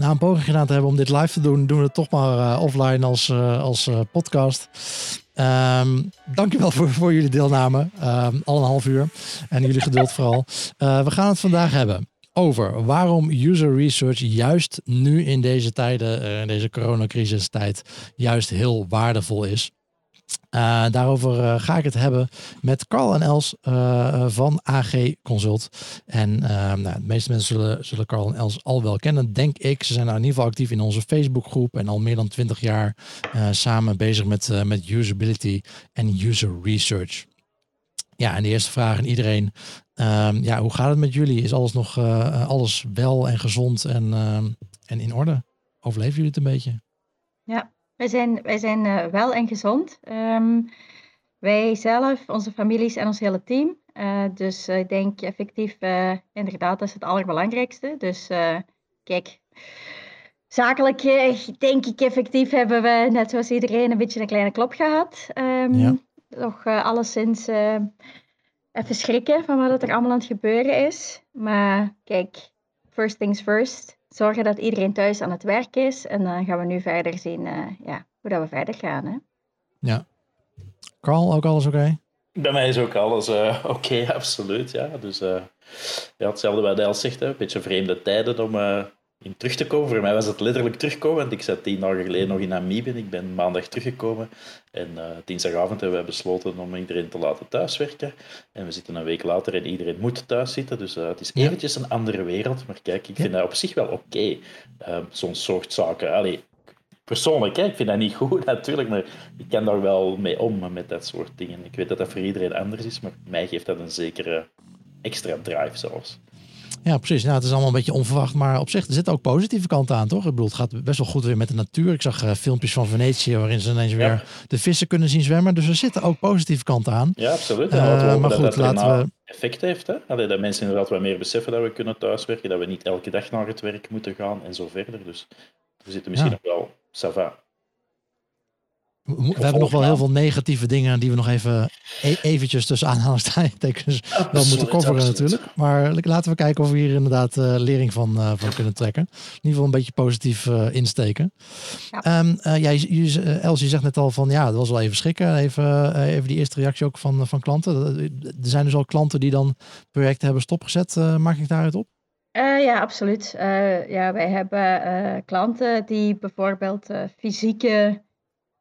na een poging gedaan te hebben om dit live te doen, doen we het toch maar uh, offline als, uh, als uh, podcast. Um, dankjewel voor, voor jullie deelname. Um, al een half uur. En jullie geduld vooral. we gaan het vandaag hebben over waarom user research juist nu in deze tijden, in deze coronacrisis tijd, juist heel waardevol is. Uh, daarover uh, ga ik het hebben met Carl en Els uh, van AG Consult. En nou, de meeste mensen zullen, zullen Carl en Els al wel kennen, denk ik. Ze zijn nou in ieder geval actief in onze Facebookgroep en al meer dan twintig jaar samen bezig met, met usability en user research. Ja, en de eerste vraag aan iedereen. Ehm, ja, hoe gaat het met jullie? Is alles nog alles wel en gezond en, ehm, en in orde? Overleven jullie het een beetje? Ja, wij zijn, wij zijn uh, wel en gezond. Um, wij zelf, onze families en ons hele team. Uh, dus ik denk effectief, uh, inderdaad, dat is het allerbelangrijkste. Dus kijk, zakelijk denk ik effectief hebben we, net zoals iedereen, een beetje een kleine klop gehad. Um, ja. Nog alleszins even schrikken van wat er allemaal aan het gebeuren is. Maar kijk, first things first zorgen dat iedereen thuis aan het werk is. En dan gaan we nu verder zien uh, ja, hoe dat we verder gaan. Hè? Ja. Carl, ook alles oké? Bij mij is ook alles uh, oké, absoluut. Ja. Dus uh, ja, hetzelfde wat El zegt, hè. een beetje vreemde tijden om in terug te komen. Voor mij was het letterlijk terugkomen, want ik zat tien dagen geleden nog in Namibië. Ik ben maandag teruggekomen en uh, dinsdagavond hebben we besloten om iedereen te laten thuiswerken. En we zitten een week later en iedereen moet thuis zitten. Dus uh, het is eventjes een andere wereld. Maar kijk, ik vind dat op zich wel oké. Okay. Uh, Zo'n soort zaken. Allee, persoonlijk, hè, ik vind dat niet goed natuurlijk, maar ik kan daar wel mee om met dat soort dingen. Ik weet dat dat voor iedereen anders is, maar mij geeft dat een zekere extra drive zelfs. Ja, precies. Nou, het is allemaal een beetje onverwacht, maar op zich er zitten ook positieve kanten aan, toch? Ik bedoel, het gaat best wel goed weer met de natuur. Ik zag uh, filmpjes van Venetië waarin ze ineens weer de vissen kunnen zien zwemmen. Dus er zitten ook positieve kanten aan. Ja, absoluut. Uh, maar goed, dat laten we effect heeft. Hè? Allee, dat mensen inderdaad wat meer beseffen dat we kunnen thuiswerken, dat we niet elke dag naar het werk moeten gaan en zo verder. Dus we zitten misschien nog wel sava. We, hebben nog wel heel veel negatieve dingen die we nog even e eventjes tussen aanhalingstekens wel moeten coveren natuurlijk. Maar laten we kijken of we hier inderdaad uh, lering van, uh, van kunnen trekken. In ieder geval een beetje positief uh, insteken. Ja. Um, jij, Els, je zegt net al van ja, dat was wel even schrikken. Even, even die eerste reactie ook van, van klanten. Er zijn dus al klanten die dan projecten hebben stopgezet. maak ik daaruit op? ja, absoluut. ja, wij hebben klanten die bijvoorbeeld fysieke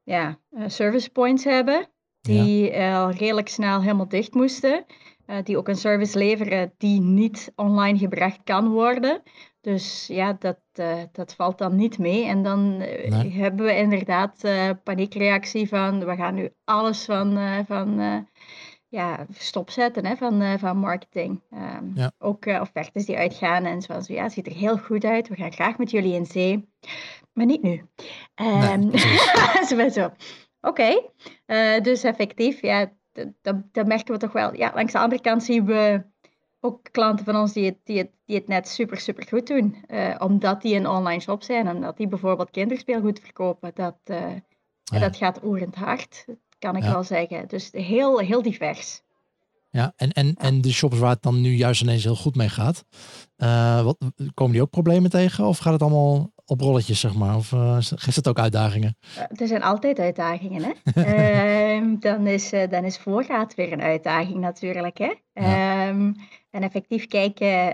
ja, uh, service points hebben, die ja. al redelijk snel helemaal dicht moesten. Uh, die ook een service leveren die niet online gebracht kan worden. Dus ja, dat, uh, dat valt dan niet mee. En dan nee. hebben we inderdaad paniekreactie van we gaan nu alles van, van ja, stopzetten hè, van, van marketing. Um, ja. Ook offertes die uitgaan en zoals ja, het ziet er heel goed uit. We gaan graag met jullie in zee maar niet nu. Um, nee, zo. Oké, okay. uh, dus effectief, ja, dat, merken we toch wel. Ja, langs de andere kant zien we ook klanten van ons die het, die het, die het net super, super goed doen. Uh, omdat die een online shop zijn, omdat die bijvoorbeeld kinderspeelgoed verkopen. Dat, uh, ja. dat gaat oerend hard, kan ik ja. wel zeggen. Dus heel, heel divers. Ja, en, en, en de shops waar het dan nu juist ineens heel goed mee gaat, uh, wat, komen die ook problemen tegen? Of gaat het allemaal op rolletjes, zeg maar? Of uh, geeft het ook uitdagingen? Er zijn altijd uitdagingen, hè? uh, dan, is, uh, dan is voorraad weer een uitdaging natuurlijk, hè? Ja. Um, en effectief kijken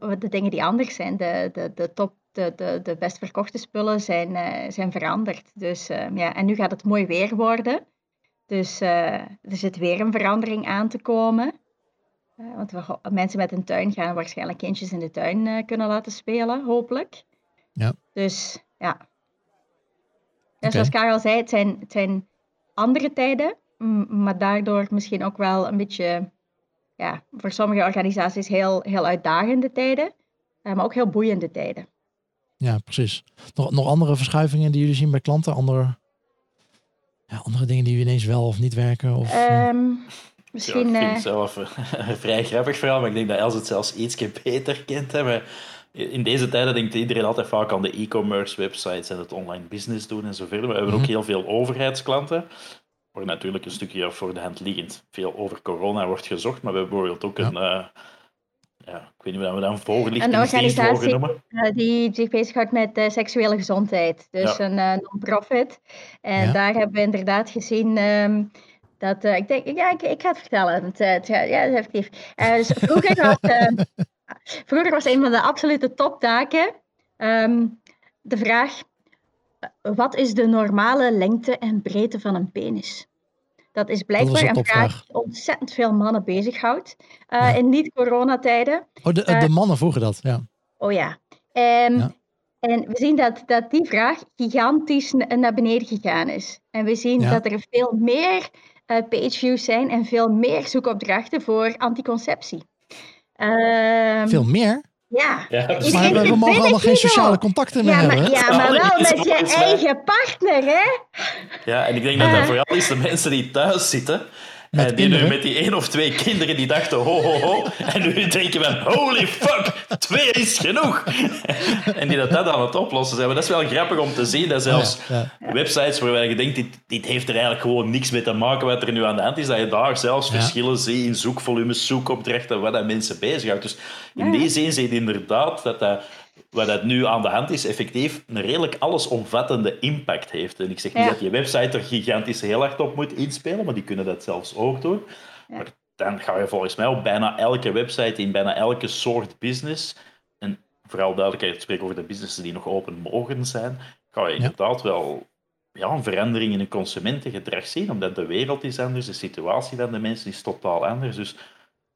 wat de dingen die anders zijn. De, de, de top, de, de, de best verkochte spullen zijn, zijn veranderd. Dus ehm, ja, en nu gaat het mooi weer worden. Dus er zit weer een verandering aan te komen. want we, mensen met een tuin gaan waarschijnlijk kindjes in de tuin kunnen laten spelen, hopelijk. Ja. Dus ja. En zoals Karel zei, het zijn, het zijn andere tijden, maar daardoor misschien ook wel een beetje, ja, voor sommige organisaties heel, heel uitdagende tijden, eh, maar ook heel boeiende tijden. Ja, precies. Nog, nog andere verschuivingen die jullie zien bij klanten? Andere, ja, andere dingen die ineens wel of niet werken? Of, um, misschien, ja, ik vind het eh, zelf een vrij grappig verhaal, maar ik denk dat Els het zelfs iets beter kent. Hè, in deze tijden denkt iedereen altijd vaak aan de e-commerce websites en het online business doen en zo verder. We hebben ook mhm. heel veel overheidsklanten, waar natuurlijk een stukje voor de hand liggend veel over corona wordt gezocht. Maar we hebben bijvoorbeeld ook een, uh, ja, ik weet niet hoe we dat een voorlichtingsdienst Een organisatie-. Eh, die zich bezighoudt met eh, seksuele gezondheid. Dus Ja. een eh, non-profit. En Ja. daar hebben we inderdaad gezien ehm, dat... eh, ik denk, ja, ik, ik ga het vertellen. Het, eh, het, ja, ja, effectief. Eh, dus vroeger, was, ehm, vroeger was een van de absolute toptaken ehm, de vraag... Wat is de normale lengte en breedte van een penis? Dat is blijkbaar een een vraag die ontzettend veel mannen bezighoudt. Ja. In niet-coronatijden. Oh, de, Eh, de mannen vroegen dat, ja. Oh ja. Ehm, Ja. En we zien dat, dat die vraag gigantisch na- naar beneden gegaan is. En we zien Ja. dat er veel meer eh pageviews zijn en veel meer zoekopdrachten voor anticonceptie. Ehm, Veel meer. Ja. Ja, dus- Maar we, mogen allemaal geen sociale contacten meer Ja, maar, hebben. ja, maar wel met je eigen partner, hè? Ja, en ik denk dat dat vooral is de mensen die thuis zitten. Met en die nu met die één of twee kinderen die dachten ho ho ho. En nu denken van holy fuck, twee is genoeg. en die dat, dat aan het oplossen zijn. Maar dat is wel grappig om te zien. Dat zelfs Ja, ja. websites waarbij je denkt, dit, dit heeft er eigenlijk gewoon niks mee te maken wat er nu aan de hand is. Dat je daar zelfs Ja. verschillen ziet in zoekvolumes, zoekopdrachten, wat dat mensen bezighoudt. Dus in Ja. die zin zie je inderdaad dat dat wat dat nu aan de hand is, effectief een redelijk allesomvattende impact heeft. En ik zeg niet Ja. dat je website er gigantisch heel hard op moet inspelen, maar die kunnen dat zelfs ook doen. Ja. Maar dan ga je volgens mij op bijna elke website, in bijna elke soort business, en vooral duidelijkheid, ik spreek over de businessen die nog open mogen zijn, ga je inderdaad wel ja, een verandering in het consumentengedrag zien, omdat de wereld is anders, de situatie van de mensen is totaal anders. Dus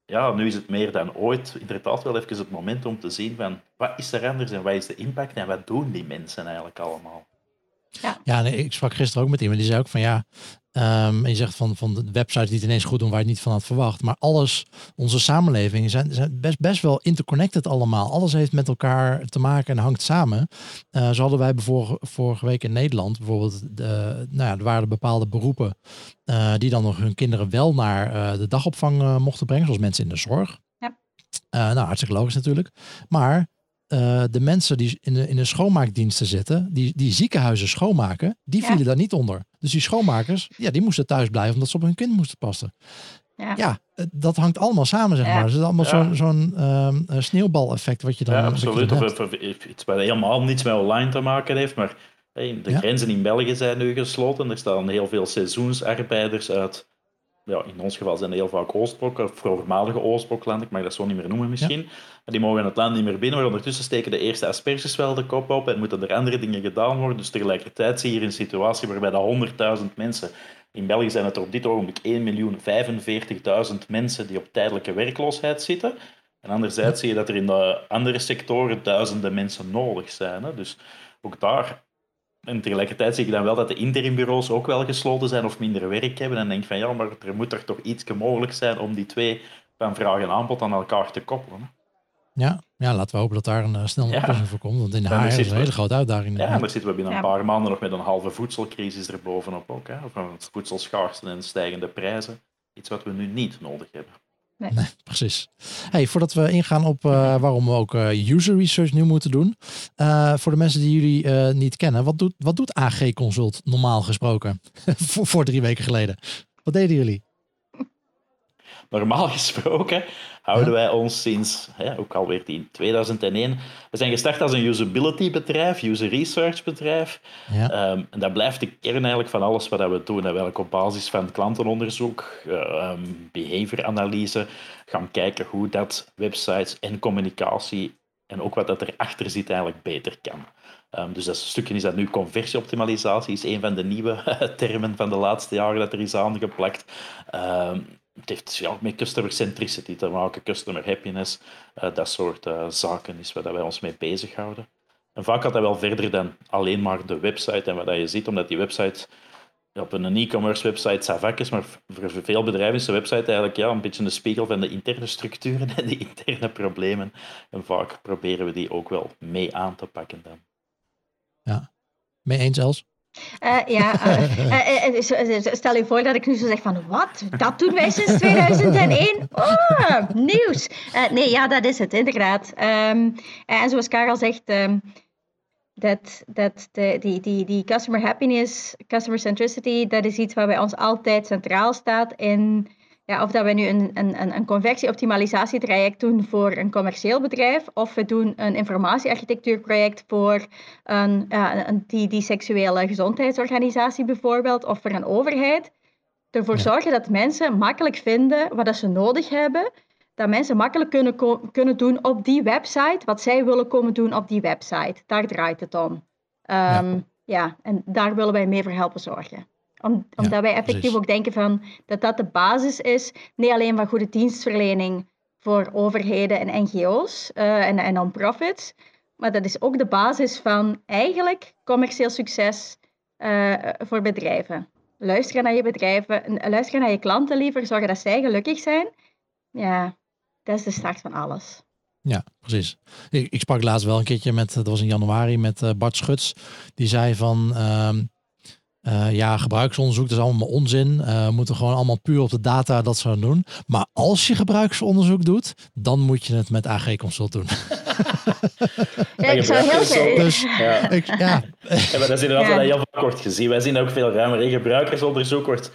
ja, nu is het meer dan ooit inderdaad wel even het moment om te zien van wat is er anders en wat is de impact en wat doen die mensen eigenlijk allemaal. Ja, nee, ik sprak gisteren ook met iemand die zei ook van ja, ehm, en je zegt van, van de websites die het ineens goed doen waar je het niet van had verwacht. Maar alles, onze samenlevingen zijn, zijn best, best wel interconnected allemaal. Alles heeft met elkaar te maken en hangt samen. Eh, zo hadden wij vorige, vorige week in Nederland bijvoorbeeld, de, nou ja, er waren bepaalde beroepen eh, die dan nog hun kinderen wel naar eh, de dagopvang mochten brengen, zoals mensen in de zorg. Ja. Nou, hartstikke logisch natuurlijk. Maar eh, de mensen die in de, in de schoonmaakdiensten zitten, die, die ziekenhuizen schoonmaken, die Ja. vielen daar niet onder. Dus die schoonmakers, ja, die moesten thuis blijven omdat ze op hun kind moesten passen. Ja. Ja, eh, dat hangt allemaal samen, zeg Ja. maar. Het is allemaal Ja. zo'n zo'n ehm, eh, sneeuwbaleffect wat je dan Ja, absoluut. dan Of, hebt. of- of iets wat helemaal niets met online te maken heeft, maar hey, de Ja. grenzen in België zijn nu gesloten. Er staan heel veel seizoensarbeiders uit, ja, in ons geval zijn er heel vaak Oostblok, of voormalige Oostbloklanden, ik mag dat zo niet meer noemen misschien. En die mogen het land niet meer binnen, maar ondertussen steken de eerste asperges wel de kop op en moeten er andere dingen gedaan worden. Dus tegelijkertijd zie je hier een situatie waarbij de 100.000 mensen, in België zijn het er op dit ogenblik 1.045.000 mensen die op tijdelijke werkloosheid zitten. En anderzijds zie je dat er in de andere sectoren duizenden mensen nodig zijn. Hè? Dus ook daar. En tegelijkertijd zie je dan wel dat de interimbureaus ook wel gesloten zijn of minder werk hebben. En denk je van ja, maar er moet toch toch iets mogelijk zijn om die twee van vraag en aanbod aan elkaar te koppelen. Ja, ja, laten we hopen dat daar een uh, snelle Ja. oplossing voor komt. Want in de HR is een hele grote uitdaging. Ja, en daar zitten we binnen een paar maanden nog met een halve voedselcrisis erbovenop ook. Hè? Van voedselschaarste en stijgende prijzen. Iets wat we nu niet nodig hebben. Nee, precies. Hey, voordat we ingaan op eh, waarom we ook eh, user research nu moeten doen. eh, voor de mensen die jullie niet kennen, wat doet, wat doet AG Consult normaal gesproken? voor, voor drie weken geleden. Wat deden jullie? Normaal gesproken houden wij ons sinds, hè, ook alweer in 2001, we zijn gestart als een usability bedrijf, user research bedrijf. Ja, Ehm, en dat blijft de kern eigenlijk van alles wat we doen. Dat we eigenlijk op basis van klantenonderzoek, eh, ehm, behavioranalyse, gaan kijken hoe dat websites en communicatie en ook wat dat erachter zit eigenlijk beter kan. Ehm, dus dat stukje is dat nu conversieoptimalisatie, is een van de nieuwe termen van de laatste jaren dat er is aangeplakt. Ehm, het heeft ja, met customer centricity te maken, customer happiness, eh, dat soort eh, zaken is waar wij ons mee bezighouden. En vaak gaat dat wel verder dan alleen maar de website en wat je ziet, omdat die website ja, op een e-commerce website savak is, maar voor veel bedrijven is de website eigenlijk ja, een beetje een spiegel van de interne structuren en de interne problemen. En vaak proberen we die ook wel mee aan te pakken dan. mee eens Els? Eh, ja, eh, eh, stel je voor dat ik nu zo zeg van, wat? Dat doen wij sinds 2001? Oh, nieuws. Nee, ja, dat is het, inderdaad. Ehm, en zoals Karel zegt, ehm, dat, dat de, die, die, die customer happiness, customer centricity, dat is iets waar bij ons altijd centraal staat in, ja, of dat we nu een, een, een conversie-optimalisatietraject doen voor een commercieel bedrijf, of we doen een informatiearchitectuurproject voor een, een, die, die seksuele gezondheidsorganisatie bijvoorbeeld, of voor een overheid. Ervoor zorgen dat mensen makkelijk vinden wat ze nodig hebben, dat mensen makkelijk kunnen, kunnen doen op die website wat zij willen komen doen op die website. Daar draait het om. ja. Ehm, ja, en daar willen wij mee voor helpen zorgen omdat wij effectief ook denken van, dat dat de basis is, niet alleen van goede dienstverlening voor overheden en NGO's uh, en, en non-profits, maar dat is ook de basis van eigenlijk commercieel succes uh, voor bedrijven. Luisteren naar je bedrijven, luisteren naar je klanten liever, zorgen dat zij gelukkig zijn. Ja, dat is de start van alles. Ja, precies. Ik, ik, sprak laatst wel een keertje met, dat was in januari, met uh, Bart Schuts. Die zei van, uh, uh, ja, gebruiksonderzoek dat is allemaal onzin. Uh, we moeten gewoon allemaal puur op de data dat ze doen. Maar als je gebruiksonderzoek doet, dan moet je het met AG Consult doen. ja, ik zou heel Dus, ja. Ik, ja. ja, maar dat is inderdaad ja. heel kort gezien. Wij zien ook veel ruimer in gebruikersonderzoek wordt...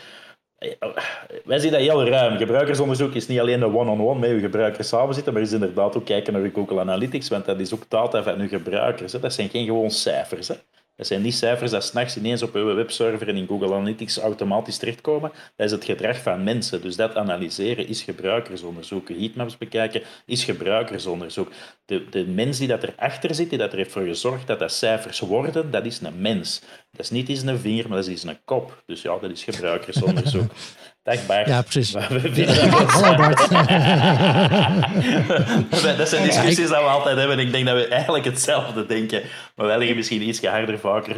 Wij zien dat heel ruim. Gebruikersonderzoek is niet alleen de one-on-one met je gebruikers samen zitten, maar is inderdaad ook kijken naar je Google Analytics, want dat is ook data van je gebruikers. Hè. Dat zijn geen gewoon cijfers. Hè. Dat zijn die cijfers die s'nachts ineens op uw webserver en in Google Analytics automatisch terechtkomen. Dat is het gedrag van mensen. Dus dat analyseren is gebruikersonderzoek. Heatmaps bekijken is gebruikersonderzoek. De, de mens die dat erachter zit, die dat er heeft voor gezorgd dat dat cijfers worden, dat is een mens. Dat is niet eens een vinger, maar dat is een kop. Dus ja, dat is gebruikersonderzoek. Ja, precies. Hallo Bart. dat zijn discussies die we altijd hebben. Ik denk dat we eigenlijk hetzelfde denken. Maar wij leggen misschien iets harder vaker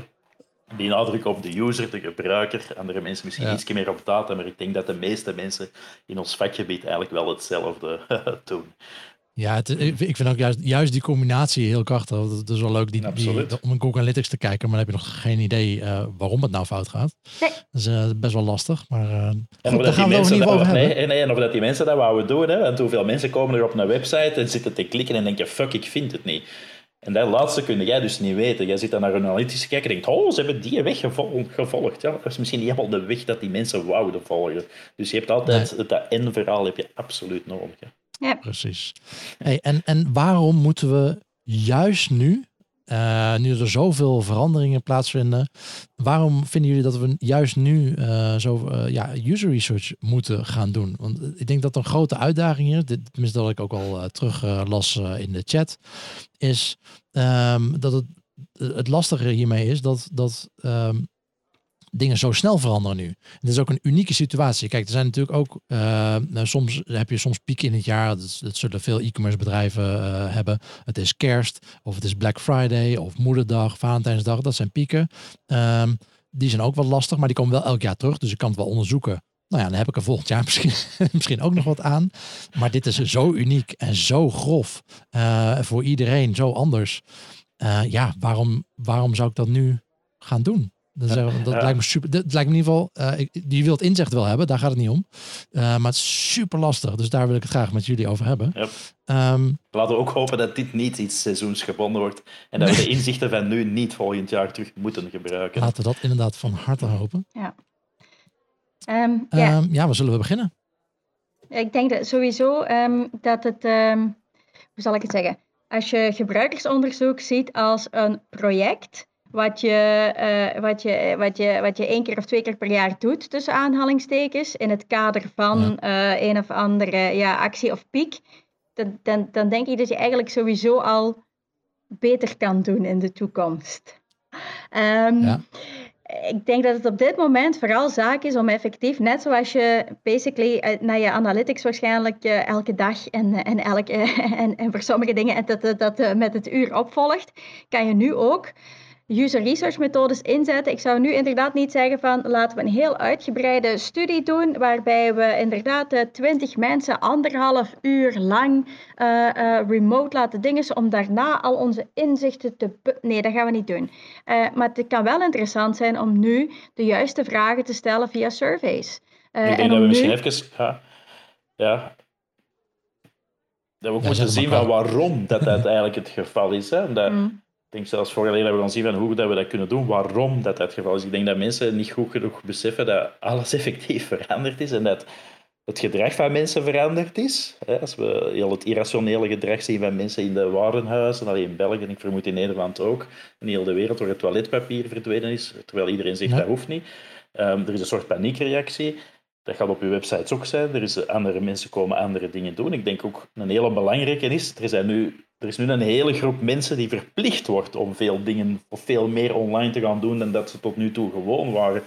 die nadruk op de user, de gebruiker. Andere mensen misschien ja. iets meer op data. Maar ik denk dat de meeste mensen in ons vakgebied eigenlijk wel hetzelfde doen. Ja, het, ik vind ook juist, juist die combinatie heel krachtig. Dat is wel leuk die, die, om een Google Analytics te kijken, maar dan heb je nog geen idee uh, waarom het nou fout gaat. Nee. Dat is uh, best wel lastig, maar uh, goed, daar gaan we het niet over hebben. Nee, nee, en of dat die mensen dat wouden doen. Hè, want hoeveel mensen komen er op een website en zitten te klikken en denken, fuck, ik vind het niet. En dat laatste kun jij dus niet weten. Jij zit dan naar een analytisch kijken en denkt, oh, ze hebben die weg gevolgd. Ja, dat is misschien niet helemaal de weg dat die mensen wouden volgen. Dus je hebt altijd, nee. dat N-verhaal heb je absoluut nodig. Hè. Ja. Precies. Hey, en, en waarom moeten we juist nu, uh, nu er zoveel veranderingen plaatsvinden, waarom vinden jullie dat we juist nu uh, zo uh, ja, user research moeten gaan doen? Want ik denk dat een grote uitdaging is, dit, tenminste dat ik ook al terug las in de chat, is um, dat het, het lastige hiermee is dat, dat um, dingen zo snel veranderen nu. Het is ook een unieke situatie. Kijk, er zijn natuurlijk ook, uh, soms heb je soms pieken in het jaar. Dat, dat zullen veel e-commerce bedrijven uh, hebben. Het is kerst, of het is Black Friday, of Moederdag, Valentijnsdag. Dat zijn pieken. Um, die zijn ook wel lastig, maar die komen wel elk jaar terug. Dus ik kan het wel onderzoeken. Nou ja, dan heb ik er volgend jaar misschien, misschien ook nog wat aan. Maar dit is zo uniek en zo grof. Uh, voor iedereen zo anders. ja, waarom, waarom zou ik dat nu gaan doen? Dat, dat lijkt me super. Dat lijkt me in ieder geval. Uh, die wil het inzicht wel hebben, daar gaat het niet om. Uh, maar het is super lastig. Dus daar wil ik het graag met jullie over hebben. Yep. Um, Laten we ook hopen dat dit niet iets seizoensgebonden wordt. En dat we de inzichten van nu niet volgend jaar terug moeten gebruiken. Laten we dat inderdaad van harte hopen. Ja. Um, ja. Um, ja, waar zullen we beginnen? Ik denk dat sowieso dat het. hoe zal ik het zeggen? Als je gebruikersonderzoek ziet als een project wat je, uh, wat, je, wat, je, wat je één keer of twee keer per jaar doet, tussen aanhalingstekens, in het kader van ja. uh, een of andere ja, actie of piek, dan, dan, dan denk ik dat je eigenlijk sowieso al beter kan doen in de toekomst. Um, ja. Ik denk dat het op dit moment vooral zaak is om effectief, net zoals je basically eh, naar je analytics waarschijnlijk uh, elke dag en, en, elke, en, en voor sommige dingen dat, dat, dat met het uur opvolgt, kan je nu ook user research methodes inzetten. Ik zou nu inderdaad niet zeggen van laten we een heel uitgebreide studie doen waarbij we inderdaad eh, 20 mensen anderhalf uur lang uh, uh, remote laten dingen om daarna al onze inzichten te... Nee, dat gaan we niet doen. maar het kan wel interessant zijn om nu de juiste vragen te stellen via surveys. ik denk en dat we misschien even... Ja, ja, dat we ook moeten zien van waarom dat, dat eigenlijk het geval is. Hè? Omdat, mm ik denk zelfs voor alleen hebben we dan zien van hoe dat we dat kunnen doen, waarom dat het geval is. Ik denk dat mensen niet goed genoeg beseffen dat alles effectief veranderd is en dat het gedrag van mensen veranderd is. Als we heel het irrationele gedrag zien van mensen in de warenhuizen, alleen in België, ik vermoed in Nederland ook, in heel de wereld, waar het toiletpapier verdwenen is, terwijl iedereen zegt dat hoeft niet. Um, er is een soort paniekreactie. Dat gaat op je websites ook zijn. Er is andere mensen komen andere dingen doen. Ik denk ook een hele belangrijke is, er, zijn nu, er is nu een hele groep mensen die verplicht wordt om veel dingen of veel meer online te gaan doen dan dat ze tot nu toe gewoon waren.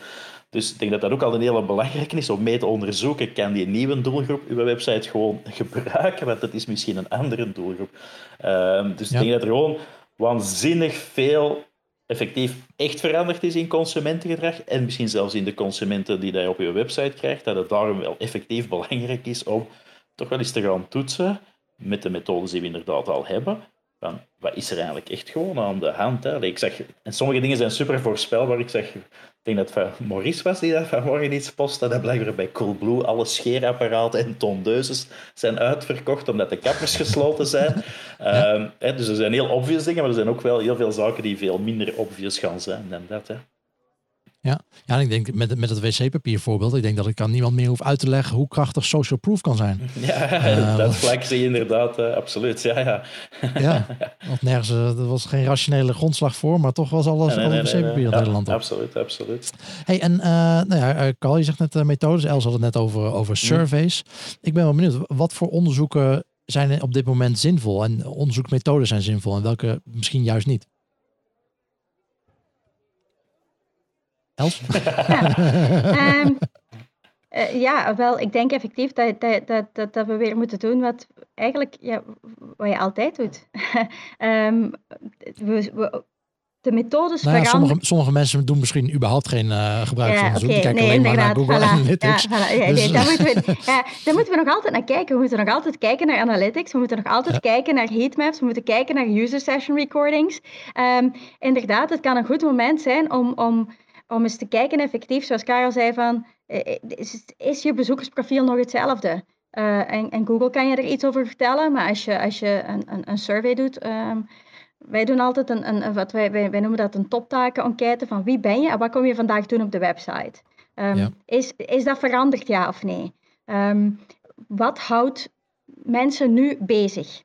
Dus ik denk dat dat ook al een hele belangrijke is om mee te onderzoeken. Kan die nieuwe doelgroep uw website gewoon gebruiken? Want dat is misschien een andere doelgroep. Ehm, dus ik denk dat er gewoon waanzinnig veel effectief echt veranderd is in consumentengedrag en misschien zelfs in de consumenten die je op je website krijgt, dat het daarom wel effectief belangrijk is om toch wel eens te gaan toetsen met de methodes die we inderdaad al hebben. Van, wat is er eigenlijk echt gewoon aan de hand? Hè? Ik zeg, en sommige dingen zijn super voorspelbaar. Ik zeg, ik denk dat het Maurice was die dat vanmorgen iets postte. Dat blijkbaar bij Coolblue alle scheerapparaten en tondeuses zijn uitverkocht omdat de kappers gesloten zijn. Ehm, hè, dus er zijn heel obvious dingen, maar er zijn ook wel heel veel zaken die veel minder obvious gaan zijn dan dat. Hè. Ja, ja ik denk met, met het wc-papier voorbeeld, ik denk dat ik aan niemand meer hoef uit te leggen hoe krachtig social proof kan zijn. Ja, uh, dat vlak zie je inderdaad, uh, absoluut. Ja, ja. ja, want nergens, uh, er was geen rationele grondslag voor, maar toch was alles nee, nee, wc-papier in Nederland op. Absoluut, absoluut. Hey, en nou ja, Carl, je zegt net methodes, Els had het net over, over surveys. Ik ben wel benieuwd, wat voor onderzoeken zijn op dit moment zinvol en onderzoeksmethoden zijn zinvol en welke misschien juist niet? Els? ja. Um, uh, ja, wel, ik denk effectief dat, dat, dat, dat, we weer moeten doen wat eigenlijk ja, wat je altijd doet. um, we, we, de methodes nou ja, sommige, sommige, mensen doen misschien überhaupt geen uh, gebruik van. Okay, Die kijken nee, alleen maar naar Google voilà, Analytics. Ja, voilà, ja, dus, nee, daar, moeten we, ja, daar moeten we nog altijd naar kijken. We moeten nog altijd kijken naar analytics. We moeten nog altijd kijken naar heatmaps. We moeten kijken naar user session recordings. Um, inderdaad, het kan een goed moment zijn om, om om eens te kijken effectief, zoals Karel zei, van eh, eh, is, is je bezoekersprofiel nog hetzelfde? Uh, en, en, Google kan je er iets over vertellen, maar als je, als je een, een, een survey doet, um, wij doen altijd een, een wat wij, wij, wij, noemen dat een toptaken-enquête van wie ben je en wat kom je vandaag doen op de website. Um, ja. is, is dat veranderd, ja of nee? Um, wat houdt mensen nu bezig?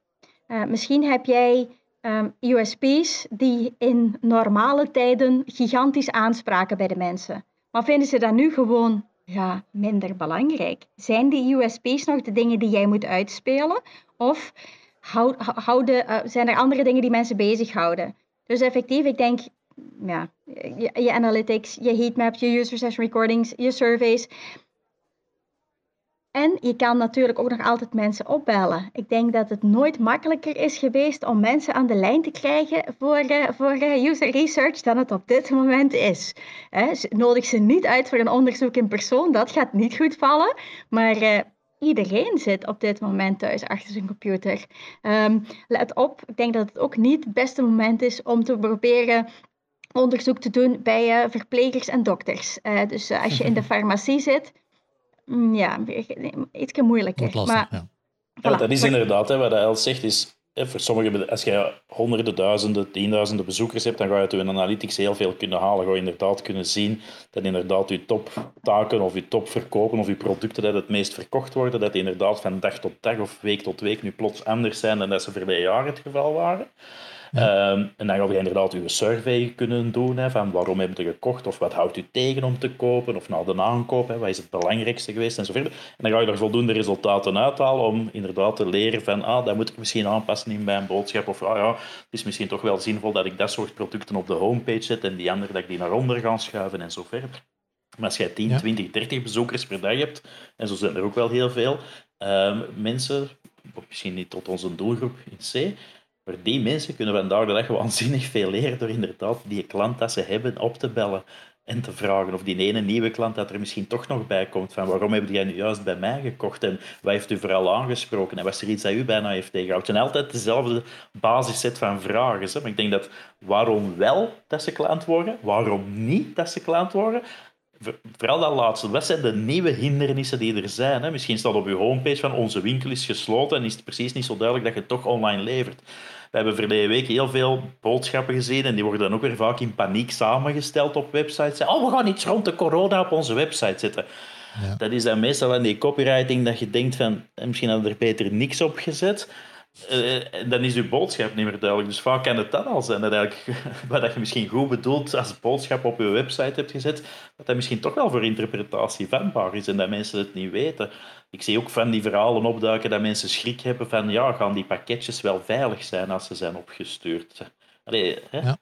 Uh, misschien heb jij ehm, USP's die in normale tijden gigantisch aanspraken bij de mensen. Maar vinden ze dat nu gewoon ja, minder belangrijk? Zijn die USP's nog de dingen die jij moet uitspelen? Of houden, uh, zijn er andere dingen die mensen bezighouden? Dus effectief, ik denk, ja, je, je analytics, je heatmap, je user session recordings, je surveys. En je kan natuurlijk ook nog altijd mensen opbellen. Ik denk dat het nooit makkelijker is geweest om mensen aan de lijn te krijgen voor, uh, voor uh, user research dan het op dit moment is. Hè, nodig ze niet uit voor een onderzoek in persoon, dat gaat niet goed vallen. Maar uh, iedereen zit op dit moment thuis achter zijn computer. Um, let op, ik denk dat het ook niet het beste moment is om te proberen onderzoek te doen bij verplegers en dokters. dus als je in de farmacie zit ja, iets moeilijker. Lastig, maar, ja. ja. dat is inderdaad, hè, wat Els zegt, is voor sommige, als je honderden, duizenden, tienduizenden bezoekers hebt, dan ga je uit je analytics heel veel kunnen halen. Ga je inderdaad kunnen zien dat inderdaad je toptaken of je topverkopen of je producten dat het meest verkocht worden, dat die inderdaad van dag tot dag of week tot week nu plots anders zijn dan dat ze verleden jaar het geval waren. Ehm, en dan ga je inderdaad uw survey kunnen doen hè, van waarom heb je gekocht of wat houdt u tegen om te kopen of na de aankoop, hè, wat is het belangrijkste geweest en zo verder. En dan ga je er voldoende resultaten uithalen om inderdaad te leren van ah, dat moet ik misschien aanpassen in mijn boodschap of ah, ja, het is misschien toch wel zinvol dat ik dat soort producten op de homepage zet en die andere dat ik die naar onder ga schuiven en zo verder. Maar als jij 10, 20, 30 bezoekers per dag hebt, en zo zijn er ook wel heel veel, um, mensen, misschien niet tot onze doelgroep in C, maar die mensen kunnen vandaag de dag waanzinnig veel leren door inderdaad die klant dat ze hebben op te bellen en te vragen of die ene nieuwe klant dat er misschien toch nog bij komt van waarom heb jij nu juist bij mij gekocht en wat heeft u vooral aangesproken en was er iets dat u bijna heeft tegengehouden. Zijn altijd dezelfde basisset van vragen. Hè? Maar ik denk dat waarom wel dat ze klant worden, waarom niet dat ze klant worden, vooral dat laatste. Wat zijn de nieuwe hindernissen die er zijn? Hè? Misschien staat op uw homepage van onze winkel is gesloten en is het precies niet zo duidelijk dat je toch online levert. We hebben verleden week heel veel boodschappen gezien en die worden dan ook weer vaak in paniek samengesteld op websites. Oh, we gaan iets rond de corona op onze website zetten. Dat is dan meestal aan die copywriting dat je denkt van, eh, misschien hadden er beter niks op gezet. Uh, dan is je boodschap niet meer duidelijk. Dus vaak kan het dat al zijn. Dat eigenlijk, wat je misschien goed bedoelt als boodschap op je website hebt gezet, dat dat misschien toch wel voor interpretatie vanbaar is en dat mensen het niet weten. Ik zie ook van die verhalen opduiken dat mensen schrik hebben van ja, gaan die pakketjes wel veilig zijn als ze zijn opgestuurd. Allee, hè? Ja.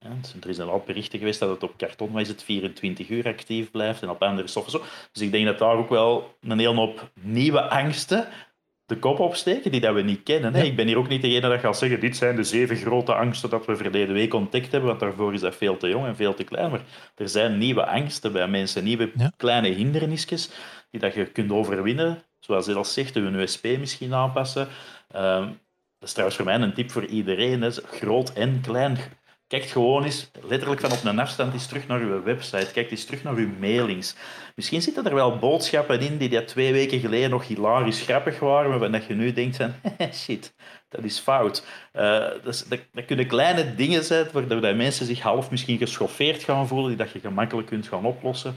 Ja, er is een al berichten geweest dat het op karton maar is het 24 uur actief blijft en op andere stoffen zo. Dus ik denk dat daar ook wel een hele hoop nieuwe angsten de kop opsteken die dat we niet kennen. Hè? Ik ben hier ook niet degene dat gaat zeggen, dit zijn de zeven grote angsten dat we verleden week ontdekt hebben, want daarvoor is dat veel te jong en veel te klein. Maar er zijn nieuwe angsten bij mensen, nieuwe kleine hindernisjes die dat je kunt overwinnen. Zoals je al zegt, een USP misschien aanpassen. Um, dat is trouwens voor mij een tip voor iedereen. Hè. Groot en klein. Kijk gewoon eens, letterlijk van op een afstand, eens terug naar uw website. Kijk eens terug naar uw mailings. Misschien zitten er wel boodschappen in die, die twee weken geleden nog hilarisch grappig waren, maar dat je nu denkt van, shit, dat is fout. Uh, dat, dat, kunnen kleine dingen zijn waardoor dat mensen zich half misschien geschoffeerd gaan voelen, die dat je gemakkelijk kunt gaan oplossen.